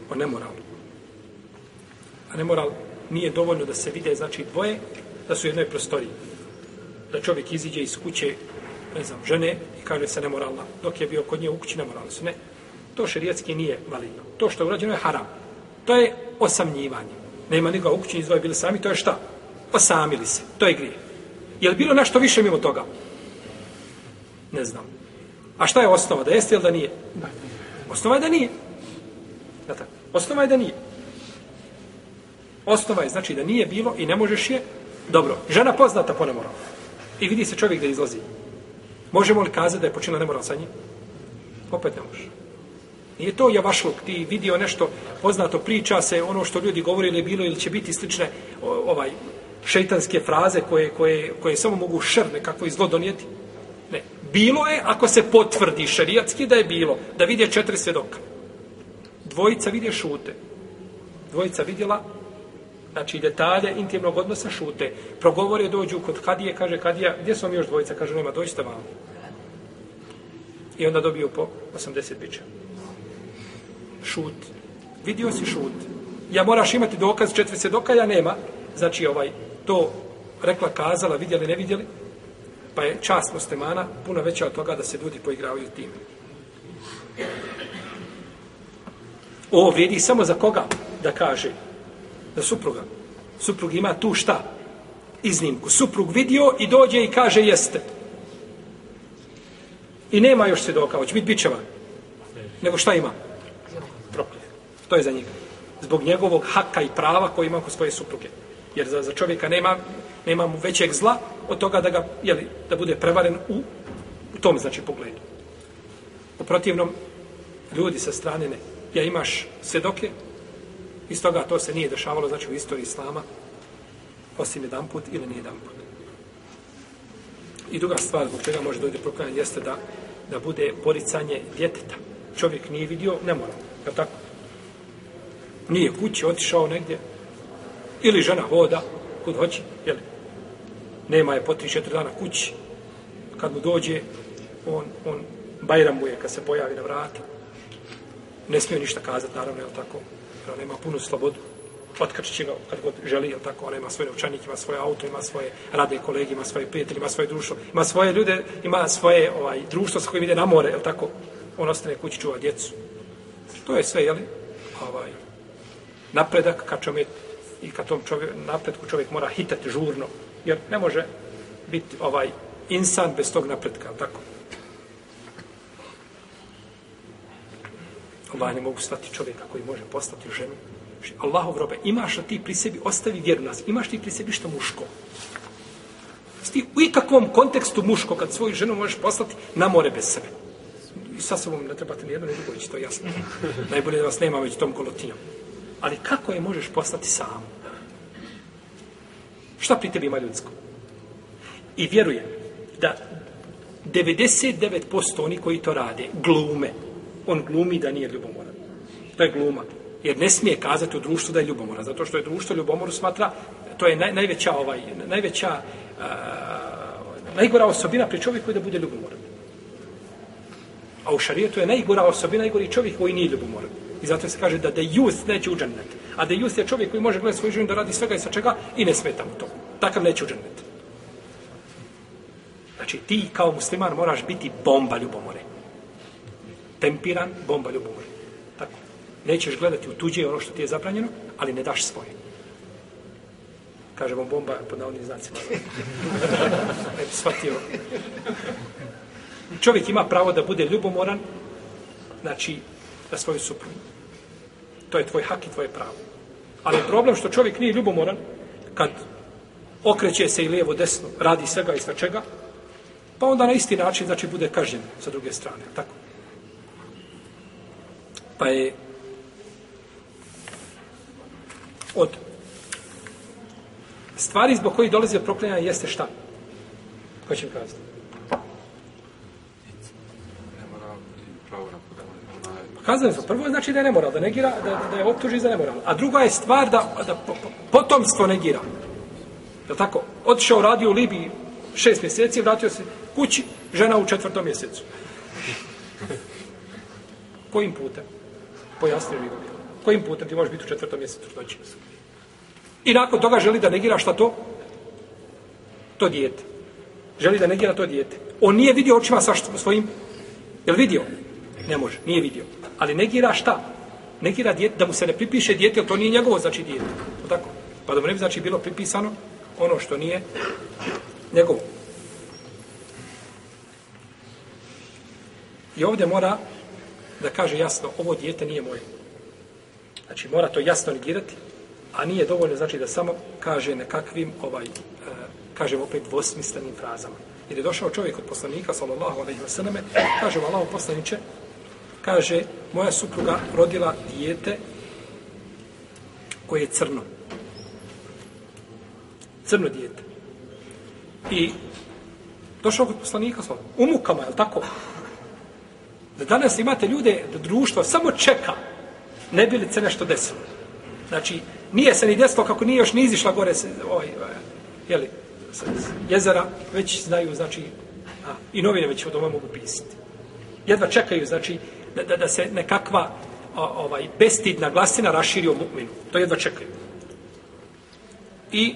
O nemoralu. A nemoral nije dovoljno da se vide, znači dvoje, da su u jednoj prostoriji. Da čovjek iziđe iz kuće, ne znam, žene i kaže se nemoralna. Dok je bio kod nje u kući nemoralni su. Ne. To šerijetski nije validno. To što je urađeno je haram. To je osamnjivanje nema nikoga u kući, dvoje bili sami, to je šta? Osamili se, to je grije. Je li bilo nešto više mimo toga? Ne znam. A šta je osnova, da jeste ili da nije? Osnova je da nije. Ja tako. Osnova je da nije. Osnova je znači da nije bilo i ne možeš je. Dobro, žena poznata po nemoralu. I vidi se čovjek da izlazi. Možemo li kazati da je počinila nemoral sa njim? Opet ne može. Nije to javašluk, ti vidio nešto poznato, priča se ono što ljudi govore ili bilo ili će biti slične ovaj šeitanske fraze koje, koje, koje samo mogu šr nekako i zlo donijeti. Bilo je, ako se potvrdi šerijatski da je bilo, da vidje četiri svjedoka. Dvojica vidje šute. Dvojica vidjela, znači detalje intimnog odnosa šute. Progovore, dođu kod Kadije, kaže Kadija, gdje su vam još dvojica? Kaže, nema, dođite vam. I onda dobiju po 80 bića šut. Vidio si šut. Ja moraš imati dokaz, četiri svjedoka, ja nema. Znači, ovaj, to rekla, kazala, vidjeli, ne vidjeli. Pa je čast muslimana puno veća od toga da se ljudi poigravaju time. Ovo vrijedi samo za koga da kaže za supruga. Suprug ima tu šta? Iznimku. Suprug vidio i dođe i kaže jeste. I nema još svjedoka, hoće biti bičeva. Nego šta ima? To je za njega. Zbog njegovog haka i prava koji ima kod svoje supruge. Jer za, za čovjeka nema, nema mu većeg zla od toga da ga, jeli, da bude prevaren u, u tom, znači, pogledu. U protivnom, ljudi sa strane ne. Ja imaš sedoke, iz toga to se nije dešavalo, znači u istoriji Islama, osim jedan put ili nije jedan put. I druga stvar zbog čega može dojde proklanjanje jeste da, da bude poricanje djeteta. Čovjek nije vidio, ne mora. Je tako? Nije kući, otišao negdje. Ili žena hoda, kud hoće, jel? Nema je po tri, četiri dana kući. Kad mu dođe, on, on bajramuje kad se pojavi na vrata. Ne smije ništa kazati, naravno, je tako? Jer on nema punu slobodu. Otkačit će ga kad god želi, je tako? On ima svoj novčanik, ima svoje auto, ima svoje rade kolege, ima svoje prijatelje, ima svoje društvo, ima svoje ljude, ima svoje ovaj, društvo sa kojim ide na more, je tako? On ostane kući, čuva djecu. To je sve, jeli? Ovaj, napredak, kad čovjek, i ka tom čovjek, napretku čovjek mora hitati žurno, jer ne može biti ovaj insan bez tog napretka, tako? Allah ne mogu stati čovjeka koji može postati ženu. Allahov robe, imaš li ti pri sebi, ostavi vjeru nas, imaš ti pri sebi što muško? Sti u ikakvom kontekstu muško, kad svoju ženu možeš poslati na more bez sebe. I sa sobom ne trebate ni jedno, ni drugo, to je jasno. Najbolje da vas nema već tom kolotinjom. Ali kako je možeš poslati sam? Šta pri tebi ima ljudsko? I vjerujem da 99% oni koji to rade, glume, on glumi da nije ljubomoran. To je gluma. Jer ne smije kazati u društvu da je ljubomoran. Zato što je društvo ljubomoru smatra, to je naj, najveća, ovaj, najveća, uh, najgora osobina pri čovjeku je da bude ljubomoran. A u šarijetu je najgora osobina, najgori čovjek koji nije ljubomoran. I zato se kaže da da youth neće u džennet. A da je čovjek koji može gledati svoju ženu da radi svega i sa čega i ne smeta mu to. Takav neće u džennet. Znači ti kao musliman moraš biti bomba ljubomore tempiran, bomba ljubomore. Tako. Nećeš gledati u tuđe ono što ti je zabranjeno, ali ne daš svoje. Kažemo bomba pod navodnim znacima. [laughs] ne bi shvatio. Čovjek ima pravo da bude ljubomoran, znači, na svoju suprugu. To je tvoj hak i tvoje pravo. Ali problem što čovjek nije ljubomoran, kad okreće se i lijevo, desno, radi svega i svačega, pa onda na isti način, znači, bude kažnjen sa druge strane. Tako. Pa je od stvari zbog kojih dolazi od proklinjanja jeste šta? Ko će mi kazati? Kazali smo, prvo znači da je nemoral, da negira, da, da je optuži za nemoral. A druga je stvar da, da potomstvo negira. Je tako? Otišao, radio u Libiji šest mjeseci, vratio se kući, žena u četvrtom mjesecu. [laughs] Kojim putem? Pojasnio mi ga. Kojim putem ti možeš biti u četvrtom mjesecu doći? I nakon toga želi da negira šta to? To dijete. Želi da negira to dijete. On nije vidio očima sa svojim... Jel vidio? Ne može, nije vidio. Ali negira šta? Negira djete, da mu se ne pripiše djete, to nije njegovo, znači djete. To tako? Pa da mu ne bi znači bilo pripisano ono što nije njegovo. I ovdje mora da kaže jasno, ovo dijete nije moje. Znači, mora to jasno negirati, a nije dovoljno, znači, da samo kaže nekakvim, ovaj, e, kažem opet, dvosmislenim frazama. Jer je došao čovjek od poslanika, sallallahu alaihi wa sallame, kaže, Allah poslaniće, kaže, moja supruga rodila dijete koje je crno. Crno dijete. I došao kod poslanika, sallallahu u mukama, je li tako? Da danas imate ljude, da društvo samo čeka, ne bi li se nešto desilo. Znači, nije se ni desilo kako nije još ni izišla gore se, ovaj, jeli, jezera, već znaju, znači, a, i novine već o doma mogu pisati. Jedva čekaju, znači, da, da, da se nekakva o, ovaj, bestidna glasina raširi o mu'minu. To jedva čekaju. I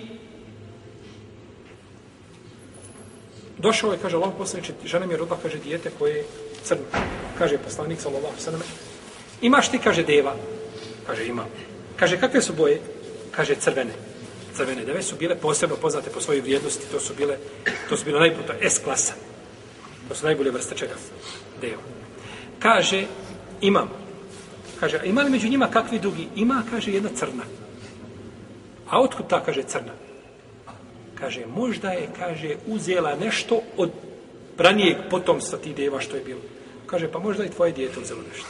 došao je, kaže, Allah poslaniče, žena mi je rodila, kaže, dijete koje crno. Kaže poslanik sallallahu sallam, Imaš ti kaže deva? Kaže ima. Kaže kakve su boje? Kaže crvene. Crvene deve su bile posebno poznate po svojoj vrijednosti, to su bile to su bile najputa S klasa. To su najbolje vrste čega? Deva. Kaže imam. Kaže, a ima li među njima kakvi drugi? Ima, kaže, jedna crna. A otkud ta, kaže, crna? Kaže, možda je, kaže, uzela nešto od ranijeg potomstva ti deva što je bilo. Kaže, pa možda i tvoje dijete uzelo nešto.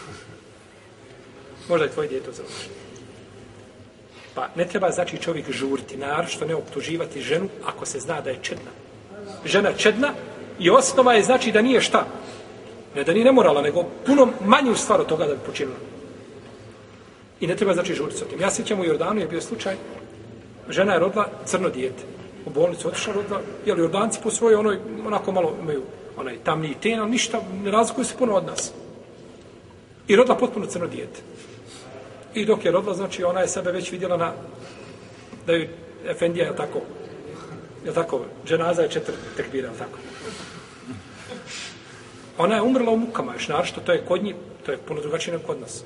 Možda i tvoje dijete uzelo nešto. Pa ne treba znači čovjek žurti, naročito ne optuživati ženu ako se zna da je čedna. Žena čedna i osnova je znači da nije šta. Ne da nije nemorala, nego puno manju stvar od toga da bi počinila. I ne treba znači žuriti sa tim. Ja sjećam u Jordanu je bio slučaj, žena je rodila crno dijete. U bolnicu otišla rodila, jel Jordanci po svojoj onoj, onako malo imaju onaj tamni ten, ali ništa, ne razlikuju se puno od nas. I rodila potpuno crno dijete. I dok je rodila, znači ona je sebe već vidjela na, da je Efendija, je tako, je tako, dženaza je četiri tekbira, je tako. Ona je umrla u mukama, još naravno, to je kod njih, to je puno drugačije nego kod nas.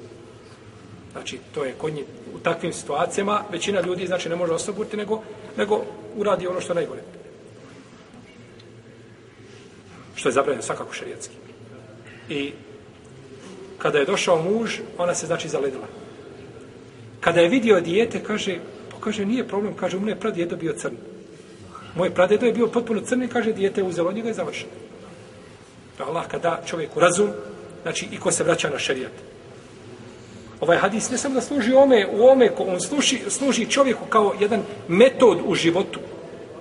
Znači, to je kod njih, u takvim situacijama, većina ljudi, znači, ne može osoburiti, nego, nego uradi ono što je najgore. Što je zabranjeno svakako šarijetski. I kada je došao muž, ona se, znači, zaledila. Kada je vidio dijete, kaže, pa kaže, nije problem, kaže, mu je pradjedo bio crn. Moj pradjedo je bio potpuno crn i kaže, dijete je uzelo njega i završeno. Allah kada čovjeku razum, znači i ko se vraća na šerijat. Ovaj hadis ne samo da služi ome, u ome, ko on služi, služi čovjeku kao jedan metod u životu.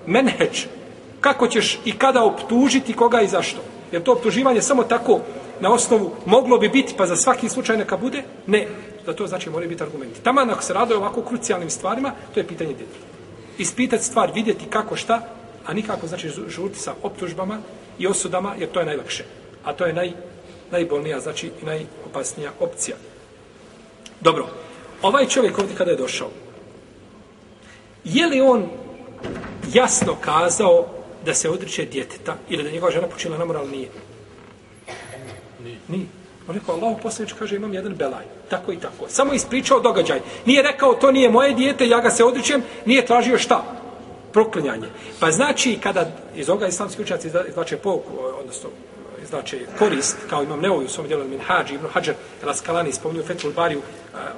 Menheđ. Kako ćeš i kada optužiti koga i zašto. Jer to optuživanje samo tako na osnovu moglo bi biti, pa za svaki slučaj neka bude? Ne. Da to znači moraju biti argumenti. Tamo ako se rado ovako krucijalnim stvarima, to je pitanje djeteta. Ispitati stvar, vidjeti kako šta, a nikako znači žuriti sa optužbama i osudama, jer to je najlakše. A to je naj, najbolnija, znači i najopasnija opcija. Dobro, ovaj čovjek ovdje kada je došao, je li on jasno kazao da se odriče djeteta ili da njegova žena počinila na moral nije? Nije. Nije. On rekao, Allah poslanič kaže, imam jedan belaj. Tako i tako. Samo ispričao događaj. Nije rekao, to nije moje dijete, ja ga se odričem, nije tražio šta? Proklinjanje. Pa znači, kada iz ovoga islamski učenjaci izvlače pouku, odnosno znači korist, kao imam neovi u svom djelu Minhađi, ibn Hađar, Raskalani, spominju Fethul Bariju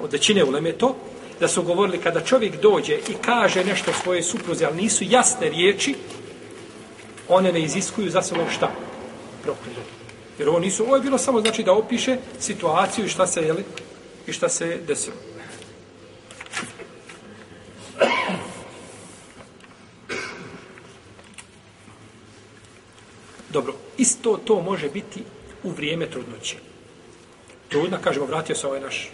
od većine uleme to, da su govorili kada čovjek dođe i kaže nešto svoje supruze, ali nisu jasne riječi, one ne iziskuju za sobom šta? Proklinjanje. Jer ovo nisu, ovo je bilo samo znači da opiše situaciju i šta se, jeli, i šta se desilo. Dobro, isto to može biti u vrijeme trudnoće. Trudna, kažemo, vratio se ovaj naš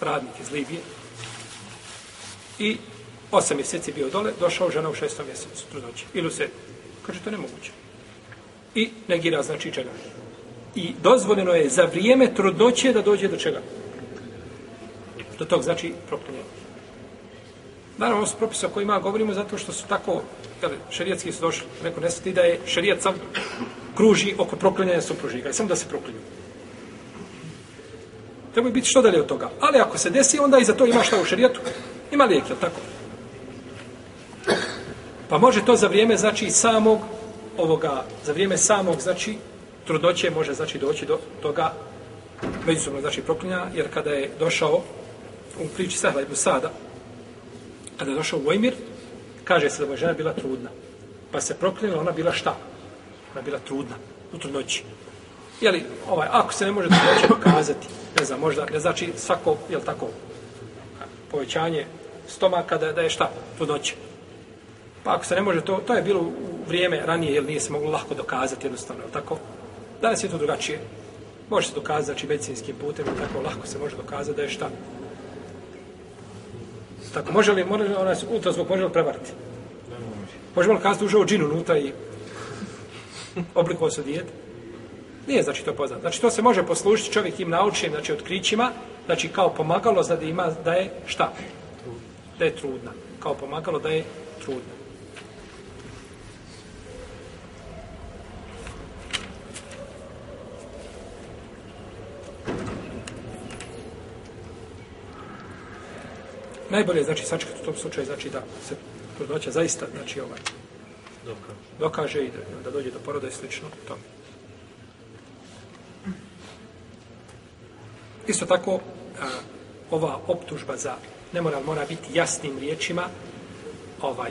radnik iz Libije i osam mjeseci bio dole, došao žena u šestom mjesecu trudnoće. Ili se, kaže, to nemoguće. I negira, znači, čega? I dozvoljeno je za vrijeme trudnoće da dođe do čega? Do tog, znači, proklinjenja. Naravno, ovo su propise o kojima govorimo zato što su tako, jel, šerijetski su došli, neko ne sveti da je šerijet sam kruži oko proklinjanja supružnika, i samo da se proklinju. Treba biti što dalje od toga. Ali ako se desi, onda i za to ima šta u šerijetu. Ima lijek, jel tako? Pa može to za vrijeme, znači, samog ovoga, za vrijeme samog, znači, trudnoće može, znači, doći do toga međusobno, znači, proklinja, jer kada je došao u priči Sahla ibn Sada, kada je došao Vojmir, kaže se da je žena bila trudna. Pa se proklinila, ona bila šta? Ona bila trudna, u trudnoći. Jeli, ovaj, ako se ne može trudnoće dokazati, ne znam, možda, ne znači svako, jel tako, povećanje stomaka da, da je šta? Trudnoća. Pa ako se ne može, to, to je bilo u vrijeme ranije, jer nije se moglo lahko dokazati jednostavno, tako? Danas je to drugačije. Može se dokazati, znači, medicinskim putem, tako lahko se može dokazati da je šta? Tako, može li, može li onaj ultrazvuk, može li prevariti? Možemo li kazati užao džinu unutra i oblikovao se dijete? Nije znači to poznat. Znači to se može poslužiti čovjek tim naučenim, znači otkrićima, znači kao pomagalo znači, da ima, da je šta? Da je trudna. Kao pomagalo da je trudna. Najbolje je, znači, sačekati u tom slučaju, znači, da se trudnoća zaista, znači, ovaj, dokaže, dokaže i da, da dođe do poroda i slično tome. Isto tako, a, ova optužba za nemoral mora biti jasnim riječima, ovaj,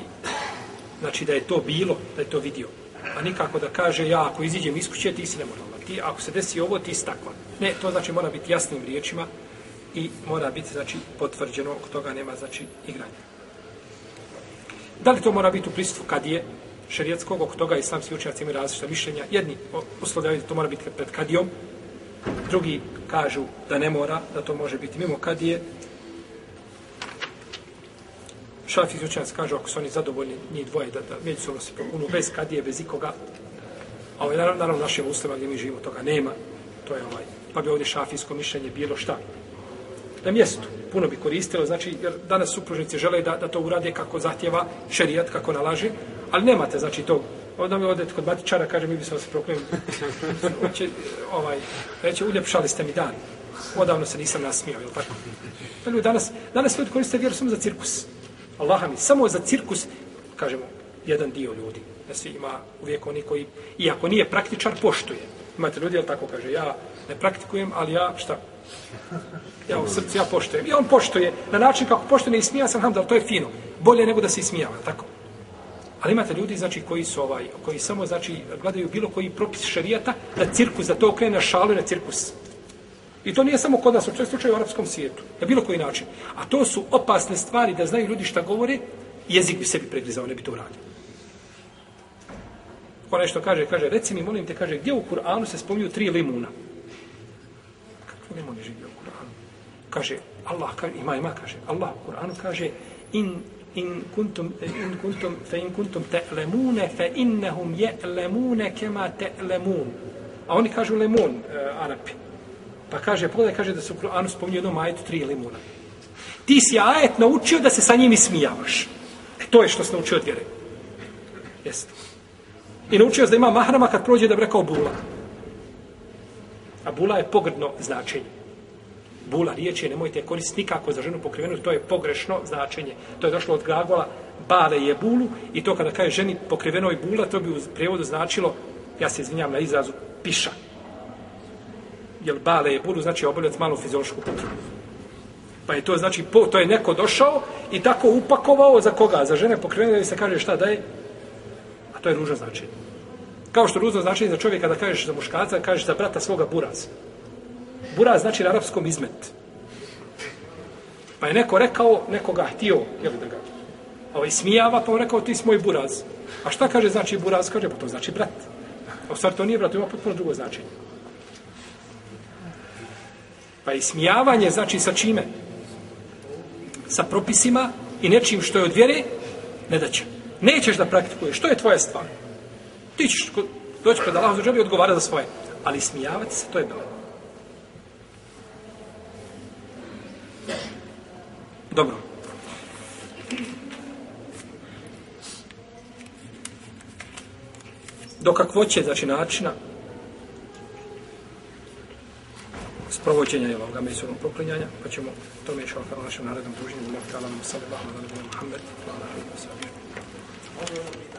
znači da je to bilo, da je to vidio. A nikako da kaže, ja ako iziđem iz kuće, ti si nemoral. Ti ti, ako se desi ovo, ti si takva. Ne, to znači mora biti jasnim riječima i mora biti, znači, potvrđeno, oko toga nema, znači, igranja. Da li to mora biti u prisutvu kad je šerijetskog, oko toga islamski učenjaci imaju različita mišljenja. Jedni uslovljavaju da to mora biti pred kadijom, drugi kažu da ne mora, da to može biti mimo kadije. Šafijski učenjaci kažu ako su oni zadovoljni njih dvoje, da, da međusobno se prokunu bez kadije, bez ikoga. A ovaj, naravno, naravno našim uslovima gdje mi živimo toga nema. To je ovaj, pa bi ovdje šafijsko mišljenje bilo šta? Na mjestu puno bi koristilo, znači, jer danas supružnici žele da, da to urade kako zahtjeva šerijat, kako nalaže, ali nemate, znači, to, onda mi odete kod matičara, kaže, mi bi se vas proklenili. [laughs] Hoće, ovaj, reće, uljepšali ste mi dan. Odavno se nisam nasmijao, jel tako? Ljudi, danas, danas ljudi koriste vjeru samo za cirkus. Allah mi, samo za cirkus, kažemo, jedan dio ljudi. Da svi ima uvijek oni koji, iako nije praktičar, poštuje. Imate ljudi, jel tako kaže, ja ne praktikujem, ali ja, šta? Ja u srcu, ja poštujem. I on poštuje na način kako poštuje ne smija sam, da to je fino. Bolje nego da se ismijava, tako? Ali imate ljudi, znači, koji su ovaj, koji samo, znači, gledaju bilo koji propis šarijata na cirkus, da to okrene na šalu na cirkus. I to nije samo kod nas, u čest slučaju u arapskom svijetu. Na bilo koji način. A to su opasne stvari da znaju ljudi šta govore, jezik bi sebi pregrizao, ne bi to uradio. Ko nešto kaže, kaže, reci mi, molim te, kaže, gdje u Kur'anu se spominju tri limuna? Ne limuni živi u Kur'anu? Kaže, Allah, kaže, ima, ima, kaže, Allah u Kur'anu kaže, in in kuntum in kuntum fa in kuntum ta'lamuna fa innahum ya'lamuna kama ta'lamun. A oni kažu lemun uh, e, arapi. Pa kaže pogledaj kaže da su u Kur'anu spominje jednom ajetu tri limuna ti si ajet naučio da se sa njimi smijavaš e to je što se naučio od vjere. Jeste. I naučio da ima mahrama kad prođe da bi rekao bula a bula je pogrdno značenje bula riječ je nemojte koristiti nikako za ženu pokrivenu, to je pogrešno značenje. To je došlo od glagola bale je bulu i to kada kaže ženi pokrivenoj bula, to bi u prijevodu značilo, ja se izvinjam na izrazu, piša. Jer bale je bulu znači obavljati malu fiziološku potrebu. Pa je to znači, po, to je neko došao i tako upakovao za koga? Za žene pokrivene se kaže šta da je? A to je ružno značenje. Kao što ruzno značenje za čovjeka da kažeš za muškarca, kažeš za brata svoga buraz. Buraz znači na arapskom izmet. Pa je neko rekao, nekoga htio, jel da ga, ovaj smijava, pa on rekao, ti si moj buraz. A šta kaže znači buraz? Kaže, pa to znači brat. A u stvari to nije brat, to ima potpuno drugo značenje. Pa i smijavanje znači sa čime? Sa propisima i nečim što je od vjere, ne da će. Nećeš da praktikuješ, što je tvoja stvar? Ti ćeš doći pred Allaha za džabi odgovara za svoje. Ali smijavati se, to je bilo. Dobro. Do kakvoće, znači načina sprovođenja je ovoga međusobnog proklinjanja, pa ćemo to mi je kao našem narednom druženju, Allah ta'ala nam sallallahu alaihi wa sallam, Muhammed,